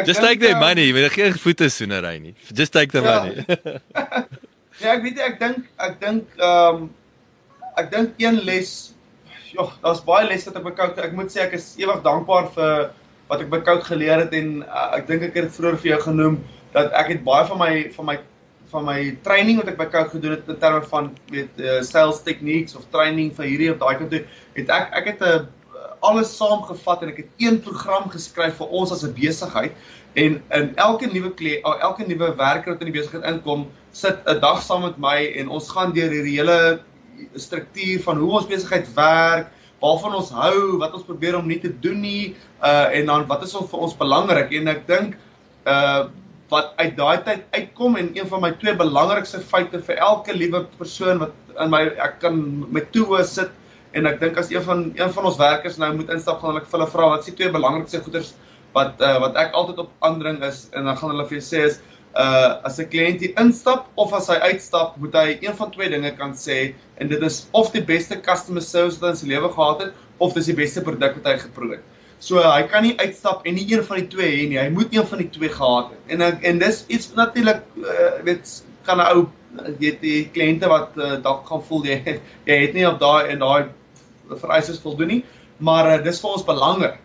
*laughs* Just take the money, jy moet geen voete soenery nie. Just take the ja. money. *laughs* Ja, ek weet ek dink ek dink ehm um, ek dink een les ja, daar's baie lesse wat ek by Cout ek moet sê ek is ewig dankbaar vir wat ek by Cout geleer het en uh, ek dink ek het dit vroeër vir jou genoem dat ek het baie van my van my van my training wat ek by Cout gedoen het in terme van weet uh, sales techniques of training vir hierdie of daai kant toe het ek ek het 'n uh, alles saamgevat en ek het een program geskryf vir ons as 'n besigheid en in elke nuwe kliënt elke nuwe werker wat in die besigheid inkom sit 'n dag saam met my en ons gaan deur hierdie hele struktuur van hoe ons besigheid werk, waarvan ons hou, wat ons probeer om nie te doen nie, uh en dan wat is ons vir ons belangrik? En ek dink uh wat uit daai tyd uitkom en een van my twee belangrikste feite vir elke liewe persoon wat in my ek kan met toe sit en ek dink as een van een van ons werkers nou moet instap gaan ek vir hulle vra wat is die twee belangrikste goeders wat uh, wat ek altyd op aandring is en dan gaan hulle vir jou sê is uh as 'n kliënt hier instap of as hy uitstap, moet hy een van twee dinge kan sê en dit is of die beste customer service wat hy in sy lewe gehad het of dis die beste produk wat hy geproe het. So hy kan nie uitstap en nie een van die twee hê nie. Hy moet een van die twee gehad het. En en dis iets natuurlik uh weet kan 'n ou weet die kliënte wat uh, dalk gaan voel jy *laughs* jy het nie op daai en daai vereistes voldoen nie, maar uh, dis vir ons belangrik.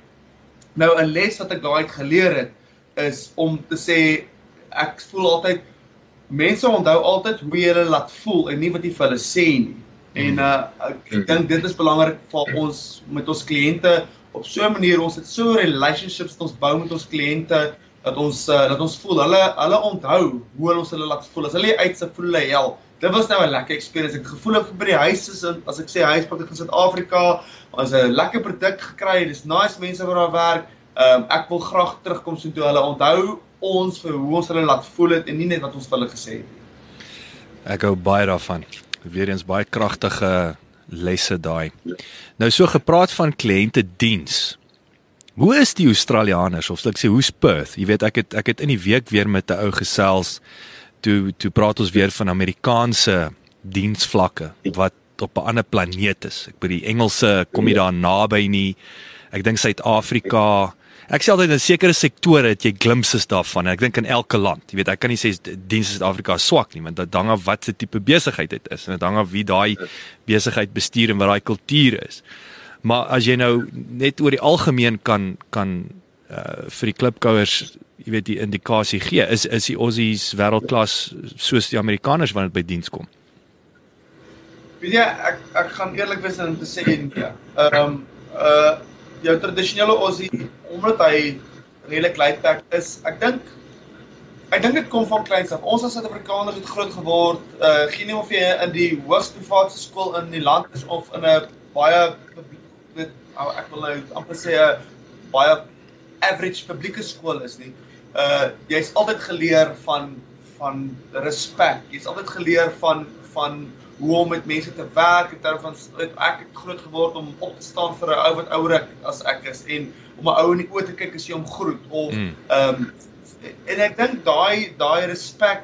Nou 'n les wat ek daai geleer het is om te sê ek voel altyd mense onthou altyd hoe jy hulle laat voel en nie wat jy vir hulle sê nie. En uh ek, ek dink dit is belangrik vir ons met ons kliënte op so 'n manier ons het so relationships wat ons bou met ons kliënte dat ons uh, dat ons voel hulle hulle onthou hoe ons hulle laat voel. As hulle uit se voel hulle hel. Dit was nou 'n lekker experience. Ek gevoel ek by die huis is in as ek sê huis pak ek van Suid-Afrika. Ons 'n lekker produk gekry. Dis nice mense wat daar werk. Ehm um, ek wil graag terugkom so toe hulle onthou ons vir hoe ons hulle laat voel het en nie net wat ons vir hulle gesê het nie. Ek hou baie daarvan. Weer eens baie kragtige lesse daai. Nou so gepraat van kliënte diens. Hoe is die Australiërs of sê hoe's Perth? Jy weet ek het ek het in die week weer met 'n ou gesels toe toe praat ons weer van Amerikaanse diensvlakke wat op 'n ander planeet is. Ek by die Engelse kom jy daar naby nie. Ek dink Suid-Afrika Ek sê altyd in sekere sektore het jy glimpses daarvan. Ek dink in elke land, jy weet, ek kan nie sê dienste Suid-Afrika is swak nie, want dit hang af wat se tipe besigheid dit is en dit hang af wie daai besigheid bestuur en wat daai kultuur is. Maar as jy nou net oor die algemeen kan kan uh vir die klipkouers, jy weet, die indikasie gee, is is die Aussies wêreldklas soos die Amerikaners wanneer dit by diens kom. Weet jy, ek ek gaan eerlik wees en te sê nee. Ehm um, uh jou tradisionele Aussie omdat hy redelik laidback is. Ek dink ek dink dit kom van kleins af. Ons as Suid-Afrikaners het groot geword. Uh geen of jy in die hoogste privaat skool in die land is of in 'n baie dit ek wil nou amper sê 'n baie average publieke skool is nie. Uh jy's altyd geleer van van respek. Jy's altyd geleer van van hoe om met mense te werk in terme van ek het groot geword om op te staan vir 'n ou wat ouer as ek is en om 'n ou in die oë te kyk as jy hom groet of mm. ehm mm. um, en ek dink daai daai respek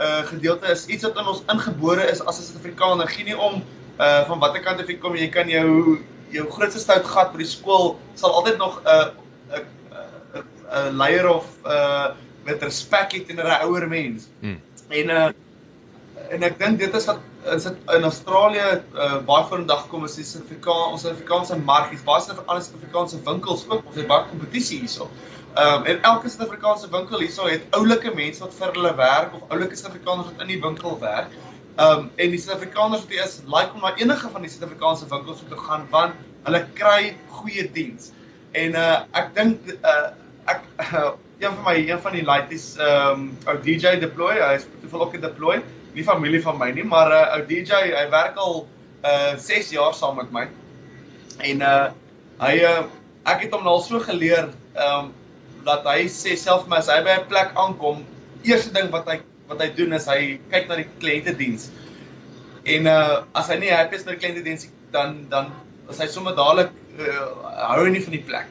uh gedeelte is iets wat in ons ingebore is as 'n Suid-Afrikaner. Geen nie om uh van watter kant af jy kom, jy kan jou jou grootste stout gat by die skool sal altyd nog 'n uh, 'n uh, 'n uh, leier of uh met respek het teenoor 'n ouer mens. Mm. En uh en ek dink dit is wat is dit in Australië uh, baie voor in dag kom is die Suid-Afrika ons Suid-Afrikaanse mark is baie van alle Suid-Afrikaanse winkels ook ons het baie kompetisie hierso. Ehm um, en elke Suid-Afrikaanse winkel hierso het oulike mense wat vir hulle werk of oulike Suid-Afrikaners wat in die winkel werk. Ehm um, en die Suid-Afrikaners wat is like om na enige van die Suid-Afrikaanse winkels toe te gaan want hulle kry goeie diens. En uh ek dink uh ek *laughs* een van my een van die laities ehm um, ou DJ deploy, hy is toevallig ook 'n deploy nie familie van my nie, maar 'n uh, ou DJ, hy werk al uh 6 jaar saam met my. En uh hy uh ek het hom al so geleer um dat hy sê self maar as hy by 'n plek aankom, eerste ding wat hy wat hy doen is hy kyk na die kliëntediens. En uh as hy nie happy is met die kliëntediens dan dan is hy sommer dadelik uh, hou hy nie van die plek.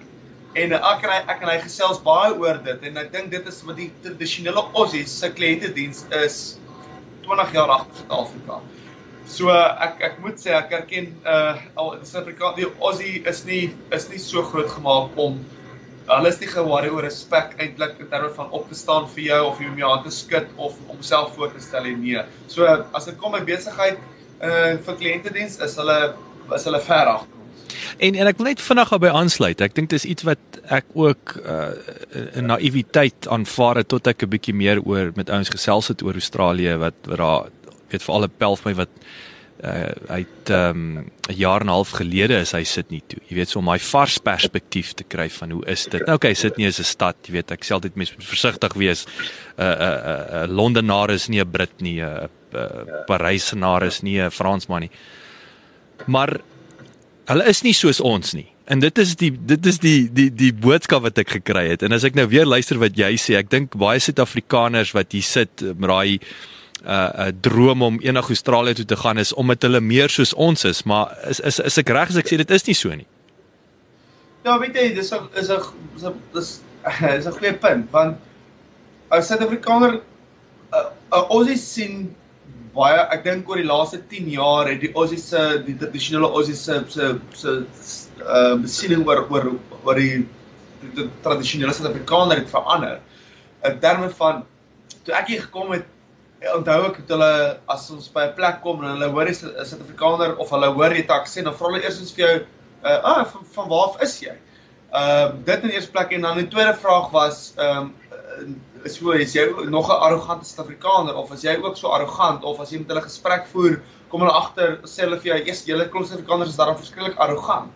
En uh, ek en hy ek en hy gesels baie oor dit en ek dink dit is wat die tradisionele Aussie se kliëntediens is 20 jaar agter Suid-Afrika. So ek ek moet sê ek erken uh al Suid-Afrika die Aussie is nie is nie so groot gemaak om hulle is nie geworry oor respek eintlik in terme van op te staan vir jou of jy om jou hand te skud of om self voor te stel en nee. So as dit kom by besigheid uh vir kliëntediens is hulle is hulle ver agter En en ek wil net vinnig daarby aansluit. Ek dink dis iets wat ek ook uh, 'n naïwiteit aanvaar het tot ek 'n bietjie meer oor met ouens gesels het oor Australië wat wat daar weet vir al 'n pel vir my wat uh hy het ehm, 'n um, jaar en 'n half gelede is hy sit nie toe. Jy weet so om my vars perspektief te kry van hoe is dit? Nou okay, sit nie is 'n stad, jy weet ek sê altyd mense moet versigtig wees. 'n uh, 'n uh, 'n uh, uh, Londenaar is nie 'n Brit nie, 'n uh, uh, Parysenaar is nie 'n Fransman nie. Maar Hulle is nie soos ons nie. En dit is die dit is die die die boodskap wat ek gekry het. En as ek nou weer luister wat jy sê, ek dink baie Suid-Afrikaners wat hier sit daai 'n uh, uh, droom om eendag Australië toe te gaan is omdat hulle meer soos ons is, maar is is is ek reg as ek sê dit is nie so nie. Ja, weet jy, dis is 'n is 'n dis *laughs* is 'n goeie punt want 'n Suid-Afrikaner uh, Aussie sien baie ek dink oor die laaste 10 jaar het die Aussie se die tradisionele Aussie se se se uh besiening oor oor oor die, die, tradisionele Suid-Afrikaner het verander. In terme van toe ek hier gekom het onthou ek het hulle as ons by 'n plek kom en hulle hoor is 'n Suid-Afrikaner of hulle hoor jy tak sê dan vra hulle eers eens vir jou uh ah van, van waar af is jy? Ehm uh, dit in eerste plek en dan die tweede vraag was ehm um, is hoe is jy nog 'n arrogante Suid-Afrikaner of as jy ook so arrogant of as jy met hulle gesprek voer, kom hulle agter sê hulle vir jou, "Eers julle klomp Suid-Afrikaners is daarom verskriklik arrogant."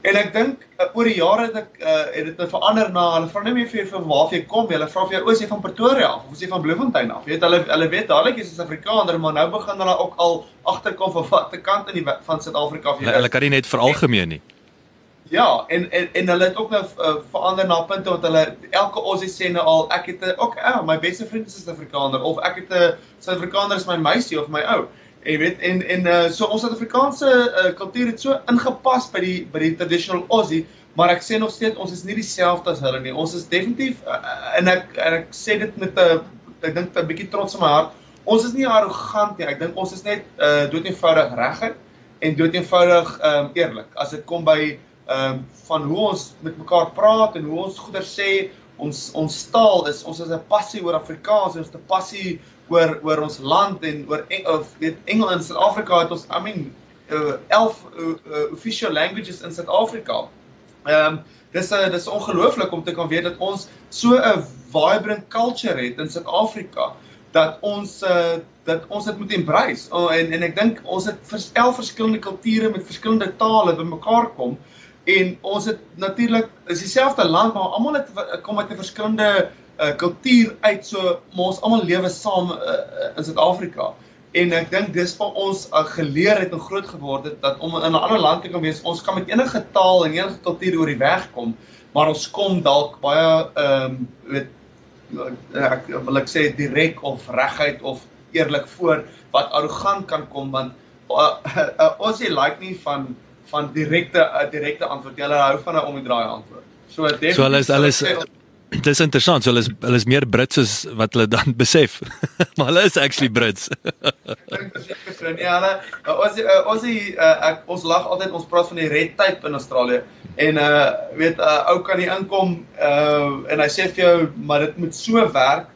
En ek dink uh, oor die jare het ek uh, het dit nou verander na hulle vra net meer vir van waar jy kom, hulle vra vir jou, "Oos jy van Pretoria af of jy van Bloemfontein af?" Jy weet hulle hulle weet dadelik jy's 'n Suid-Afrikaner, maar nou begin hulle ook al agterkom van watter kant in die van Suid-Afrika af jy is. Hulle kan nie net veralgemeen nie. Ja, en en en hulle het ook nou uh, verander na punte wat hulle elke Aussie sê nou al ek het 'n ook ja, my beste vriend is 'n Suid-Afrikaner of ek het 'n Suid-Afrikaner is my meisie of my ou. Jy weet en en uh, so ons Suid-Afrikaanse uh, kultuur het so ingepas by die by die traditional Aussie, maar ek sê nog steeds ons is nie dieselfde as hulle nie. Ons is definitief uh, en ek en ek sê dit met 'n uh, ek dink 'n bietjie trots in my hart. Ons is nie arrogant nie. Ek dink ons is net uh, doeteenvoudig regtig en doeteenvoudig um, eerlik as dit kom by ehm um, van hoe ons met mekaar praat en hoe ons goeie sê ons ons taal is ons is 'n passie oor Afrikaans ons 'n passie oor oor ons land en oor of weet Engels in Suid-Afrika het ons I mean uh, 11 uh, uh, official languages in Suid-Afrika. Ehm um, dis 'n dis ongelooflik om te kan weet dat ons so 'n vibrant culture het in Suid-Afrika dat ons uh, dat ons dit moet embrace. Oh, en en ek dink ons het vir 11 verskillende kulture met verskillende tale bymekaar kom en ons het natuurlik is dieselfde land maar almal het kom uit 'n verskillende uh, kultuur uit so maar ons almal lewe saam uh, in Suid-Afrika. En ek dink dis vir ons uh, geleerheid en groot geword het dat om in 'n ander land te kan wees ons kan met enige taal en enige kultuur oor die weg kom maar ons kom dalk baie ehm um, weet ek wil ek sê direk of reguit of eerlik voor wat arrogant kan kom want uh, uh, *laughs* ons is like nie van van direkte uh, direkte antwoord. Hulle hou van 'n omdraai antwoord. So definitief So hulle is hulle is Dis interessant. So hulle is hulle is meer Brits as wat hulle dan *laughs* besef. *laughs* maar hulle is actually Brits. *laughs* Nee, hulle ons ons ek ons lag altyd ons praat van die red tape in Australië en uh weet 'n uh, ou kan nie inkom uh en hy sê vir jou maar dit moet so werk.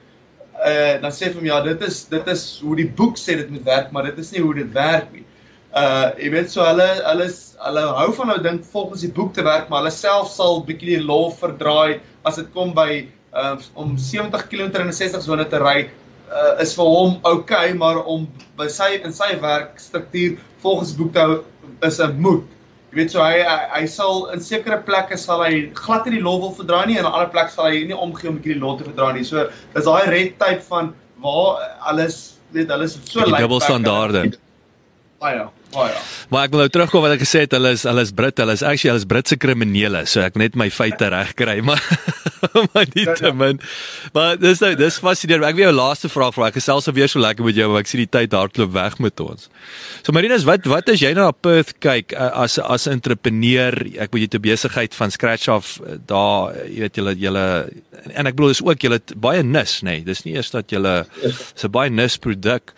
Uh dan sê vir hom ja, dit is dit is hoe die boek sê dit moet werk, maar dit is nie hoe dit werk nie. Uh jy weet so hulle hulle hulle hou van nou dink volgens die boek te werk, maar hulle self sal bietjie die law verdraai as dit kom by uh om 70 km in 'n 60 sone te ry uh is vir hom okay, maar om by sy in sy werkstruktuur volgens boek te hou is 'n moet. Jy weet so hy hy, hy sal in sekere plekke sal hy glad nie die law wil verdraai nie en in ander plek sal hy nie omgee om bietjie die law te verdraai nie. So dis daai red tape van waar alles weet hulle is so lyk dubbel ja. Oh ja. Maar ek wil nou terugkom wat ek gesê het, hulle is hulle is Brit, hulle is actually hulle is Britse kriminele, so ek net my feite reg kry, *laughs* maar maar nie te min. Maar dis nou dis fascinerend. Ek wil jou laaste vraag vra. Ek gesels alweer so lekker met jou, maar ek sien die tyd hardloop weg met ons. So Marinus, wat wat as jy na Perth kyk as as 'n entrepreneur, ek moet jy te besigheid van scratch af daar, jy weet julle julle en ek bedoel dis ook julle baie nis, nê. Nee, dis nie eers dat julle so baie nis produk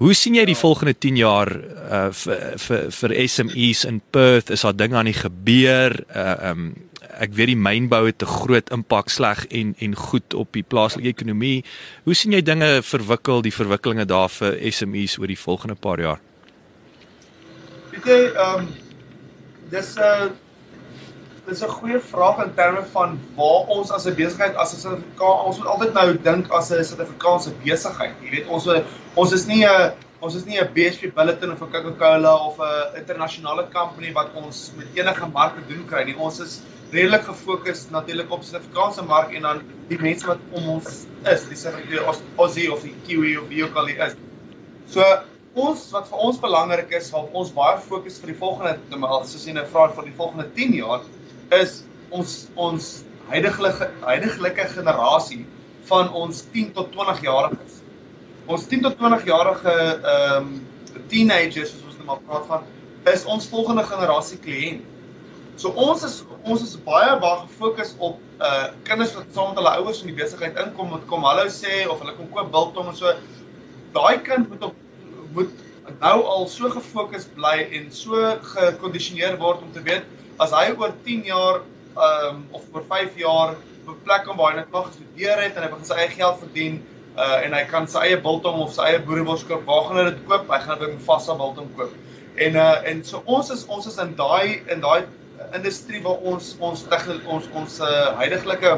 Hoe sien jy die volgende 10 jaar uh vir vir vir SMEs in Perth? Is daar dinge aan die gebeur? Uh um ek weet die mynbou het 'n groot impak sleg en en goed op die plaaslike ekonomie. Hoe sien jy dinge verwikkel, die verwikkelinge daar vir SMEs oor die volgende paar jaar? Weet jy, um dis 'n uh, dis 'n goeie vraag in terme van waar ons as 'n besigheid as 'n Suid-Afrikaans ons moet altyd nou dink as 'n Suid-Afrikaanse besigheid. Jy weet ons ons is nie 'n ons is nie 'n BHP Billiton of 'n Coca-Cola of 'n internasionale company wat ons met enige mark te doen kry nie. Ons is redelik gefokus natuurlik op Suid-Afrikaanse mark en dan die mense wat om ons is, die Suid-Afrikaanse Aussie of die Kiwi of wie ook al is. So ons wat vir ons belangrik is, wat ons baie fokus vir die volgende nou soos jy nou vra vir die volgende 10 jaar is ons ons huidige huidige generasie van ons 10 tot 20 jariges. Ons 10 tot 20 jarige ehm um, teenagers soos ons nou maar praat van is ons volgende generasie kliënt. So ons is ons is baie baie gefokus op uh kinders wat saam met hulle ouers in die besigheid inkom wat kom hallo sê of hulle kom koop biltong en so. Daai kind moet op moet nou al so gefokus bly en so gekondisioneer word om te weet as hy oor 10 jaar um of oor 5 jaar 'n plek kom waar hy net mag studeer het en hy begin sy eie geld verdien uh en hy kan sy eie biltong of sy eie boerewors koop. Waar gaan hy dit koop? Hy gaan dit met vaste biltong koop. En uh en so ons is ons is in daai in daai industrie waar ons ons tegniek ons ons uh huidigelike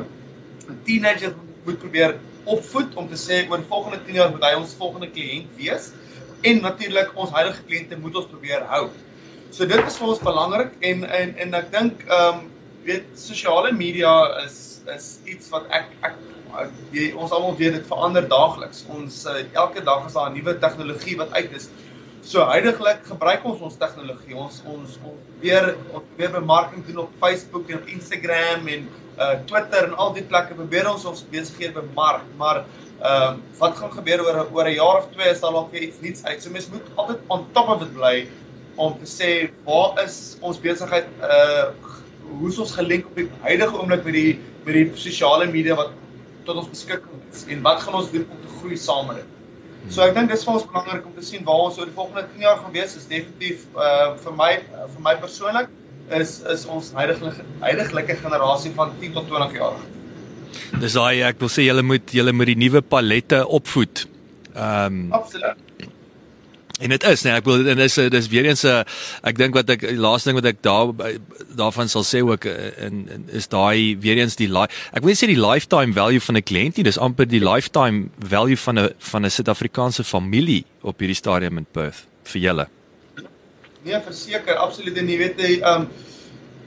teenagers moet probeer opvoed om te sê oor volgende 10 jaar moet hy ons volgende kliënt wees en natuurlik ons huidige kliënte moet ons probeer hou. So dit is vir ons belangrik en en en ek dink ehm um, weet sosiale media is is iets wat ek ek jy, ons almal weet dit verander daagliks. Ons uh, elke dag is daar 'n nuwe tegnologie wat uit is. So huidigelik gebruik ons ons tegnologie. Ons ons ons weer ons weer bemarking doen op Facebook en op Instagram en uh Twitter en al die plekke probeer ons ons besighede bemark, maar ehm uh, wat gaan gebeur oor oor 'n jaar of twee is daar dalk weer iets nuuts uit. So mens moet altyd on top of dit bly om te sê waar is ons besigheid uh hoe is ons gelink op die huidige oomblik met die met die sosiale media wat tot ons beskikking is en wat gaan ons doen om te groei saam met dit. So ek dink dis vir ons belangrik om te sien waar ons oor die volgende 10 jaar gaan wees is definitief uh vir my uh, vir my persoonlik is is ons huidige huidigelike generasie van 10 tot 20 jaar. Dis daai ek wil sê julle moet julle met die nuwe palette opvoed. Ehm um, Absoluut. En dit is nee, ek wil en dis dis weer eens 'n ek dink wat ek laaste ding wat ek daar daarvan sal sê ook in, in is daai weer eens die ek wil sê die lifetime value van 'n kliënt nie, dis amper die lifetime value van 'n van 'n Suid-Afrikaanse familie op hierdie stadium in Perth vir julle. Nee, verseker, absoluut en jy weet jy um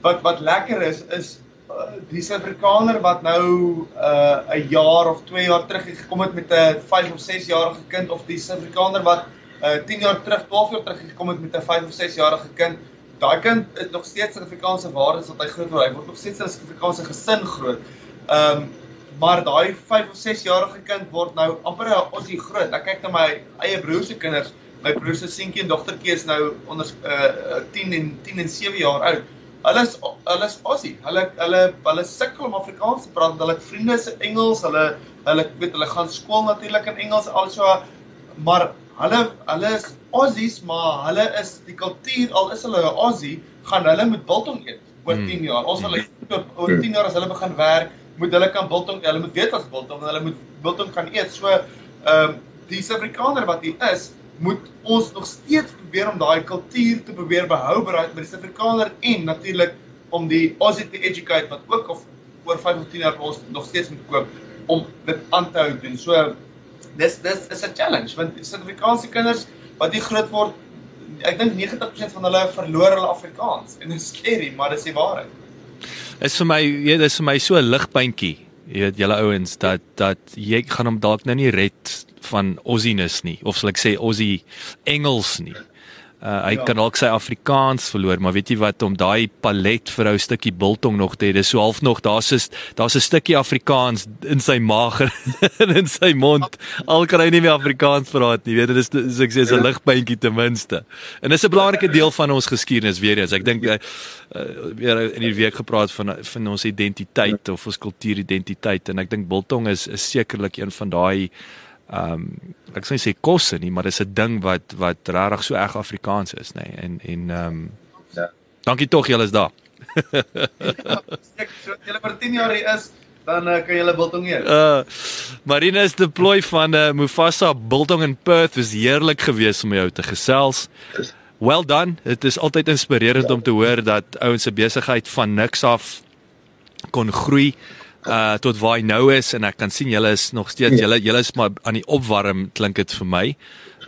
wat wat lekker is is uh, die Suid-Afrikaner wat nou 'n uh, jaar of 2 jaar terug gekom het met 'n 5 of 6 jarige kind of die Suid-Afrikaner wat uh 10 jaar terug, 12 jaar terug gekom het met 'n 5 of 6 jarige kind. Daai kind het nog steeds Suid-Afrikaanse waardes wat hy groot word. Hy word nog steeds in 'n Suid-Afrikaanse gesin groot. Um maar daai 5 of 6 jarige kind word nou amper ons hier groot. Ek kyk na my eie broer se kinders. My broer se seentjie en dogtertjie is nou onder uh 10 en 10 en 7 jaar oud. Hulle is hulle is Aussie. Hulle hulle hulle sukkel om Afrikaans te praat. Hulle vriende se Engels. Hulle hulle weet hulle gaan skool natuurlik in Engels also maar hulle hulle is Aussies, maar hulle is die kultuur al is hulle 'n Aussie, gaan hulle met biltong eet oor 10 hmm. jaar. Ons wil hmm. oor 10 jaar as hulle begin werk, moet hulle kan biltong, hulle moet weet wat biltong en hulle moet biltong kan eet. So ehm um, die Suid-Afrikaner wat hier is, moet ons nog steeds probeer om daai kultuur te probeer behou by die Suid-Afrikaner en natuurlik om die Aussie te educate wat ook of oor 5 of 10 jaar ons nog steeds moet koop om dit aan te hou doen. So dis dis is 'n challenge want Suid-Afrikaanse kinders wat hier groot word, ek dink 90% van hulle verloor hulle Afrikaans en dit is scary, maar dis die waarheid. Is vir my, jy, dis vir my so 'n ligpuntjie. Jy weet julle ouens dat dat jy gaan hom dalk nou nie red van Aussieness nie of sal ek sê Aussie Engels nie. Uh, hy ja. kan dalk sy Afrikaans verloor, maar weet jy wat om daai palet vir 'n stukkie biltong nog te hê, dis so half nog daar's 'n daar's 'n stukkie Afrikaans in sy maag *laughs* en in sy mond. Al kan hy nie meer Afrikaans praat nie, weet jy, dis soos ek sê 'n ja. ligpuntjie ten minste. En dis 'n belangrike deel van ons geskiedenis weer eens. Ek dink uh, weer in die week gepraat van van ons identiteit of ons kultuuridentiteit en ek dink biltong is is sekerlik een van daai ehm um, ek sê sê kosse nie, maar dis 'n ding wat wat regtig so erg Afrikaans is, nê. Nee. En en ehm um, ja. Dankie tog julle is daar. ja, *laughs* ek so julle vir 10 jaar hier is dan uh, kan julle biltong eet. Uh Marina is deploy van uh, Mufasa Biltong in Perth was heerlik geweest om jou te gesels. Well done. Dit is altyd inspirerend ja. om te hoor dat ouens se besigheid van niks af kon groei uh tot waar hy nou is en ek kan sien julle is nog steeds ja. julle julle is maar aan die opwarm klink dit vir my.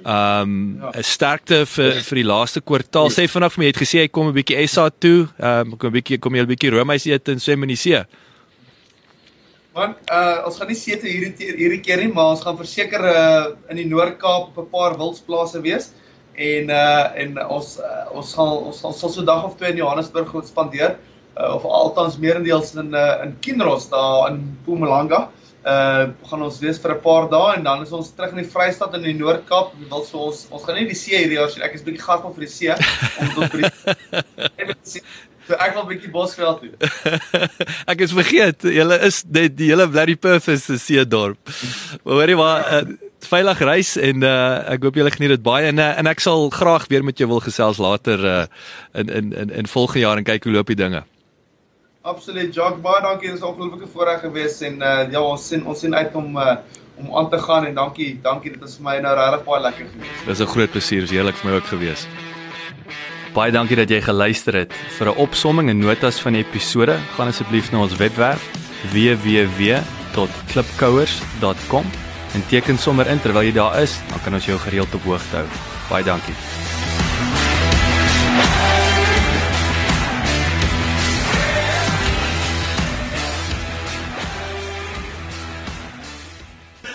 Um 'n ja. sterkte vir vir die laaste kwartaal. Sê vanaand vir my jy het gesê hy kom 'n bietjie SA toe. Um kom 'n bietjie kom jy 'n bietjie Romeis eet en swem in die see. Want uh ons gaan nie see toe hierdie hierdie keer nie, maar ons gaan verseker uh in die Noord-Kaap op 'n paar wildsplase wees en uh en ons uh, ons gaan ons sal so 'n dag of twee in Johannesburg spandeer uh, of althans meerendeels in uh, in Kinross daar in Mpumalanga. Uh gaan ons wees vir 'n paar dae en dan is ons terug in die Vrystaat in die Noord-Kaap. Wil so ons ons gaan nie die see hierdie jaar sien. Ek is bietjie gaaf vir die see om tot vir die *laughs* So ek wil 'n bietjie Bosveld toe. *laughs* ek is vergeet, julle is die, die hele bloody purpose is Seedorp. Maar hoorie maar uh, veilig reis en uh, ek hoop julle geniet dit baie en uh, en ek sal graag weer met jou wil gesels later uh, in in in in volgende jaar en kyk hoe loop die dinge. Absoluut, Jacques, baie dankie. Dit is 'n ongelooflike voorreg gewees en uh, ja, ons sien ons sien uit om uh, om aan te gaan en dankie, dankie. Dit is vir my nou regtig baie lekker gewees. Dis 'n groot plesier, is heerlik vir my ook gewees. Baie dankie dat jy geluister het. Vir 'n opsomming en notas van die episode, gaan asseblief na ons webwerf www.klipkouers.com en teken sommer in terwyl jy daar is, dan kan ons jou gereeld op hoogte hou. Baie dankie.